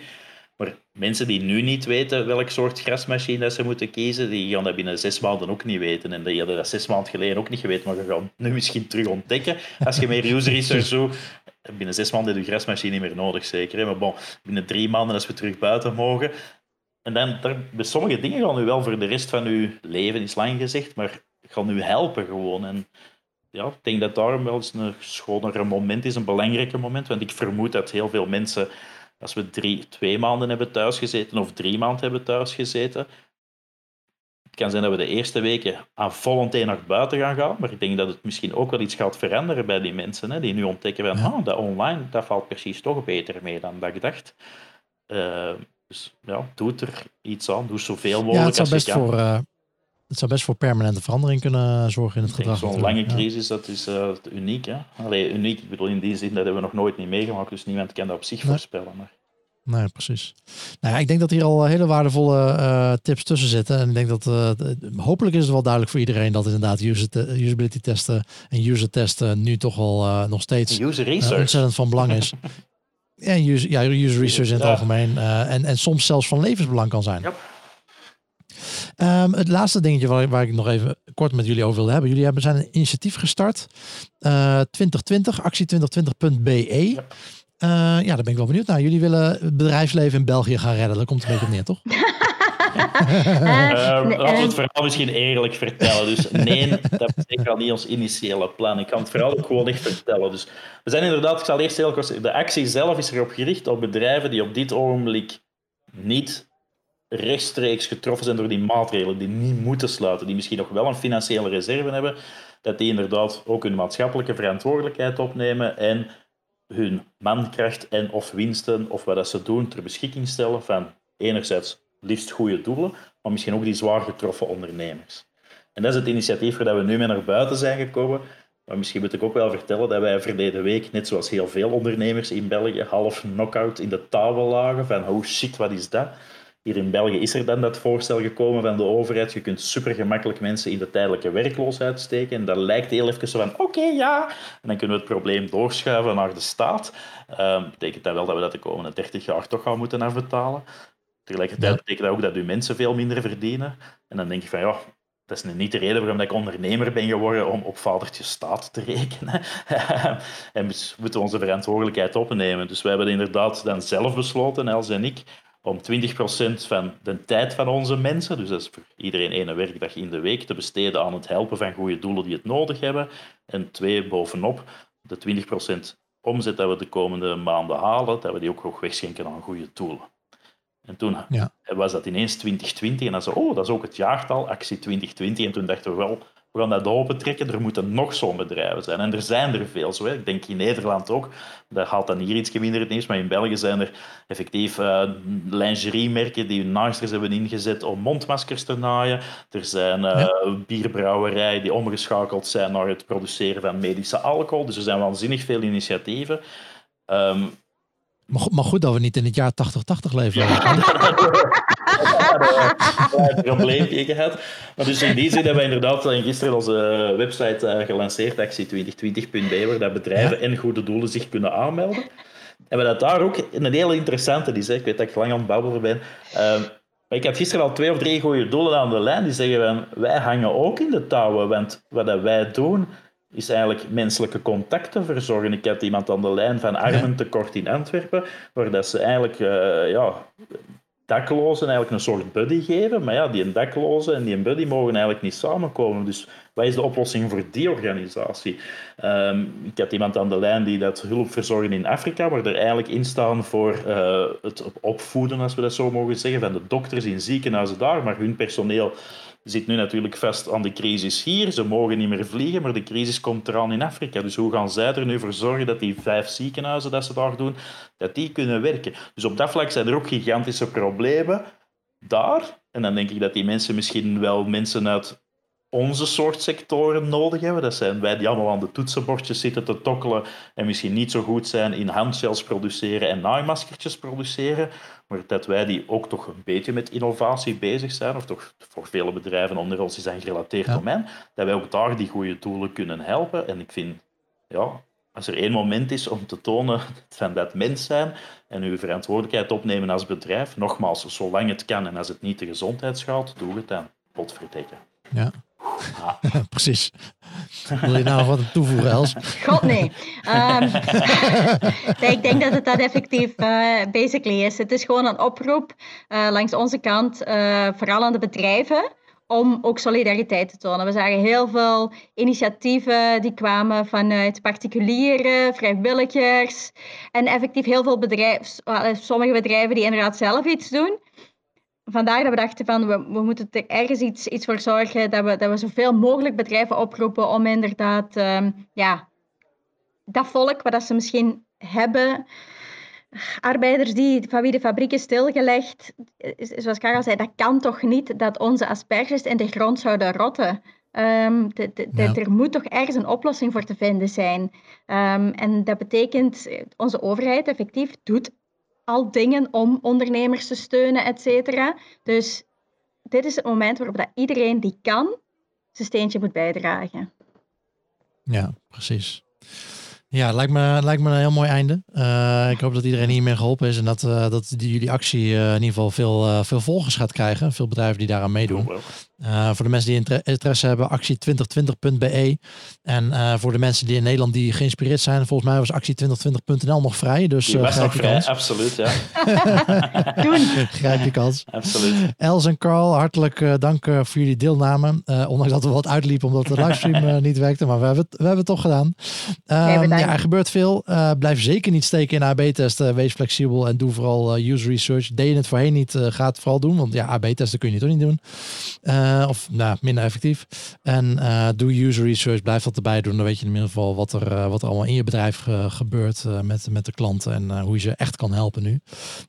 Maar mensen die nu niet weten welk soort grasmachine ze moeten kiezen, die gaan dat binnen zes maanden ook niet weten. En die hadden dat zes maanden geleden ook niet geweten, maar je gaat nu misschien terug ontdekken. Als je meer user research doet, binnen zes maanden heb je grasmachine niet meer nodig, zeker. Maar bon, binnen drie maanden als we terug buiten mogen. En dan, bij sommige dingen gaan nu wel voor de rest van je leven, is lang gezegd, maar gaan nu helpen gewoon. En ja, ik denk dat daarom wel eens een schonere moment is, een belangrijker moment. Want ik vermoed dat heel veel mensen als we drie, twee maanden hebben thuisgezeten of drie maanden hebben thuisgezeten, het kan zijn dat we de eerste weken aan vol naar buiten gaan gaan, maar ik denk dat het misschien ook wel iets gaat veranderen bij die mensen, hè, die nu ontdekken van, ah, dat online, dat valt precies toch beter mee dan dat ik dacht. Uh, dus ja, doe er iets aan, doe zoveel mogelijk ja, het zou best Voor, uh, het zou best voor permanente verandering kunnen zorgen in het gedrag. Zo'n lange crisis, dat is uh, uniek. Hè? Allee, uniek, ik bedoel in die zin, dat hebben we nog nooit niet meegemaakt, dus niemand kan dat op zich voorspellen. Maar... Nee, precies. Nou ja, ik denk dat hier al hele waardevolle uh, tips tussen zitten. En ik denk dat uh, hopelijk is het wel duidelijk voor iedereen dat inderdaad user usability testen en user testen nu toch wel uh, nog steeds user research. ontzettend van belang is. en user, ja, user research in het algemeen. en, en soms zelfs van levensbelang kan zijn. Yep. Um, het laatste dingetje waar, waar, ik nog even kort met jullie over wil hebben. Jullie hebben, zijn een initiatief gestart. 2020, actie2020.be. Yep. Uh, ja, daar ben ik wel benieuwd naar. Jullie willen het bedrijfsleven in België gaan redden. Dat komt een beetje op neer, toch? uh, laten we het verhaal misschien eerlijk vertellen. Dus nee, dat is zeker niet ons initiële plan. Ik kan het verhaal ook gewoon echt vertellen. Dus we zijn inderdaad, ik zal eerst heel kort De actie zelf is erop gericht op bedrijven die op dit ogenblik niet rechtstreeks getroffen zijn door die maatregelen, die niet moeten sluiten, die misschien nog wel een financiële reserve hebben, dat die inderdaad ook hun maatschappelijke verantwoordelijkheid opnemen en hun mankracht en of winsten of wat dat ze doen ter beschikking stellen van enerzijds liefst goede doelen, maar misschien ook die zwaar getroffen ondernemers. En dat is het initiatief waar we nu mee naar buiten zijn gekomen. Maar misschien moet ik ook wel vertellen dat wij verleden week, net zoals heel veel ondernemers in België, half knock-out in de tafel lagen van hoe shit, wat is dat? Hier in België is er dan dat voorstel gekomen van de overheid. Je kunt super gemakkelijk mensen in de tijdelijke werkloosheid steken. En dat lijkt heel even zo van, oké, ja. En dan kunnen we het probleem doorschuiven naar de staat. Uh, betekent dat wel dat we dat de komende 30 jaar toch gaan moeten afbetalen. Tegelijkertijd betekent dat ook dat uw mensen veel minder verdienen. En dan denk je van, ja, dat is niet de reden waarom ik ondernemer ben geworden om op vadertje staat te rekenen. en we moeten onze verantwoordelijkheid opnemen. Dus we hebben inderdaad dan zelf besloten, Els en ik, om 20% van de tijd van onze mensen, dus dat is voor iedereen één werkdag in de week, te besteden aan het helpen van goede doelen die het nodig hebben. En twee, bovenop, de 20% omzet dat we de komende maanden halen, dat we die ook nog wegschenken aan goede doelen. En toen was dat ineens 2020 en dan zei oh, dat is ook het jaartal, actie 2020. En toen dachten we wel, we gaan dat open trekken. Er moeten nog zo'n bedrijven zijn. En er zijn er veel zo. Hè. Ik denk in Nederland ook. Dat haalt dan hier iets minder het nieuws. Maar in België zijn er effectief uh, lingeriemerken die hun naaisters hebben ingezet om mondmaskers te naaien. Er zijn uh, bierbrouwerijen die omgeschakeld zijn naar het produceren van medische alcohol. Dus er zijn waanzinnig veel initiatieven. Um, maar, goed dat we niet in het jaar 80-80 leven. een probleempje gehad. Maar dus in die zin hebben we inderdaad gisteren onze website uh, gelanceerd, actie2020.be, waar dat bedrijven en goede doelen zich kunnen aanmelden. En wat dat daar ook een hele interessante is, ik weet dat ik lang aan het babbelen ben, uh, maar ik had gisteren al twee of drie goede doelen aan de lijn die zeggen van, wij hangen ook in de touwen, want wat wij doen is eigenlijk menselijke contacten verzorgen. Ik had iemand aan de lijn van Armentekort in Antwerpen, waar dat ze eigenlijk uh, ja, daklozen eigenlijk een soort buddy geven. Maar ja, die een dakloze en die een buddy mogen eigenlijk niet samenkomen. Dus wat is de oplossing voor die organisatie? Um, ik had iemand aan de lijn die dat hulp verzorgen in Afrika, waar er eigenlijk in staan voor uh, het opvoeden, als we dat zo mogen zeggen, van de dokters in ziekenhuizen daar, maar hun personeel zit nu natuurlijk vast aan de crisis hier. Ze mogen niet meer vliegen, maar de crisis komt eraan in Afrika. Dus hoe gaan zij er nu voor zorgen dat die vijf ziekenhuizen dat ze daar doen, dat die kunnen werken? Dus op dat vlak zijn er ook gigantische problemen daar. En dan denk ik dat die mensen misschien wel mensen uit onze soort sectoren nodig hebben. Dat zijn wij die allemaal aan de toetsenbordjes zitten te tokkelen en misschien niet zo goed zijn in handgels produceren en naaimaskertjes produceren. Maar dat wij die ook toch een beetje met innovatie bezig zijn, of toch voor vele bedrijven onder ons is een gerelateerd domein, dat wij ook daar die goede tools kunnen helpen. En ik vind, ja, als er één moment is om te tonen van dat mens zijn en uw verantwoordelijkheid opnemen als bedrijf, nogmaals, zolang het kan en als het niet de gezondheid schaadt, doe het dan. Potverdekken. Ja. Precies. Wil je nou wat toevoegen, Els? God, nee. Um, ik denk dat het dat effectief uh, basically is. Het is gewoon een oproep uh, langs onze kant, uh, vooral aan de bedrijven, om ook solidariteit te tonen. We zagen heel veel initiatieven die kwamen vanuit particulieren, vrijwilligers en effectief heel veel bedrijven, sommige bedrijven die inderdaad zelf iets doen vandaar dat we dachten van we, we moeten er ergens iets, iets voor zorgen dat we, dat we zoveel mogelijk bedrijven oproepen om inderdaad um, ja, dat volk wat dat ze misschien hebben, arbeiders die, van wie de fabriek is stilgelegd, zoals Karel zei, dat kan toch niet dat onze asperges in de grond zouden rotten. Um, de, de, ja. Er moet toch ergens een oplossing voor te vinden zijn. Um, en dat betekent, onze overheid effectief doet al dingen om ondernemers te steunen, et cetera. Dus dit is het moment waarop dat iedereen die kan, zijn steentje moet bijdragen. Ja, precies. Ja, lijkt me, lijkt me een heel mooi einde. Uh, ik hoop dat iedereen hiermee geholpen is en dat, uh, dat die, jullie actie uh, in ieder geval veel, veel volgers gaat krijgen. Veel bedrijven die daaraan meedoen. Voor de mensen die interesse hebben, actie2020.be. En voor de mensen die in Nederland die geïnspireerd zijn, volgens mij was actie2020.nl nog vrij. Dus was nog vrij, kans. absoluut. Ja. Doen. grijp die kans. Absoluut. Els en Carl, hartelijk dank voor jullie deelname. ondanks dat we wat uitliepen omdat de livestream niet werkte, maar we hebben, het, we hebben het toch gedaan. Um, ja, er gebeurt veel. Uh, blijf zeker niet steken in AB-testen. Wees flexibel en doe vooral uh, user research. Deed je het voorheen niet, uh, ga het vooral doen. Want ja, AB-testen kun je toch niet doen. Of nou, minder effectief. En doe user research. Blijf dat erbij doen. Dan weet je in ieder geval wat er, wat er allemaal in je bedrijf gebeurt met, met de klanten. En hoe je ze echt kan helpen nu.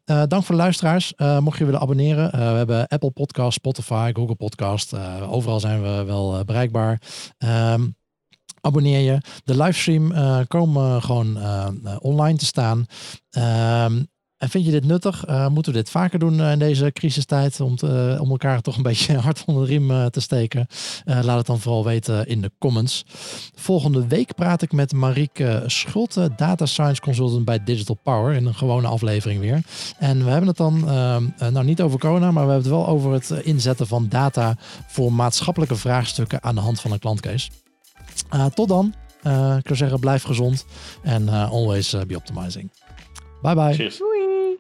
dank voor de luisteraars. mocht je willen abonneren. we hebben Apple Podcast, Spotify, Google Podcast. overal zijn we wel bereikbaar. Um, abonneer je. De livestream komen gewoon online te staan. Ehm, en vind je dit nuttig? Uh, moeten we dit vaker doen in deze crisistijd om, te, om elkaar toch een beetje hard onder de riem te steken? laat het dan vooral weten in de comments. Volgende week praat ik met Marieke Schulte, Data Science Consultant bij Digital Power, in een gewone aflevering weer. En we hebben het dan, ehm, nou niet over corona, maar we hebben het wel over het inzetten van data voor maatschappelijke vraagstukken aan de hand van een klantcase. Tot dan. Ik zou zeggen, blijf gezond. En always be optimizing. Bye bye. Cheers. Whee.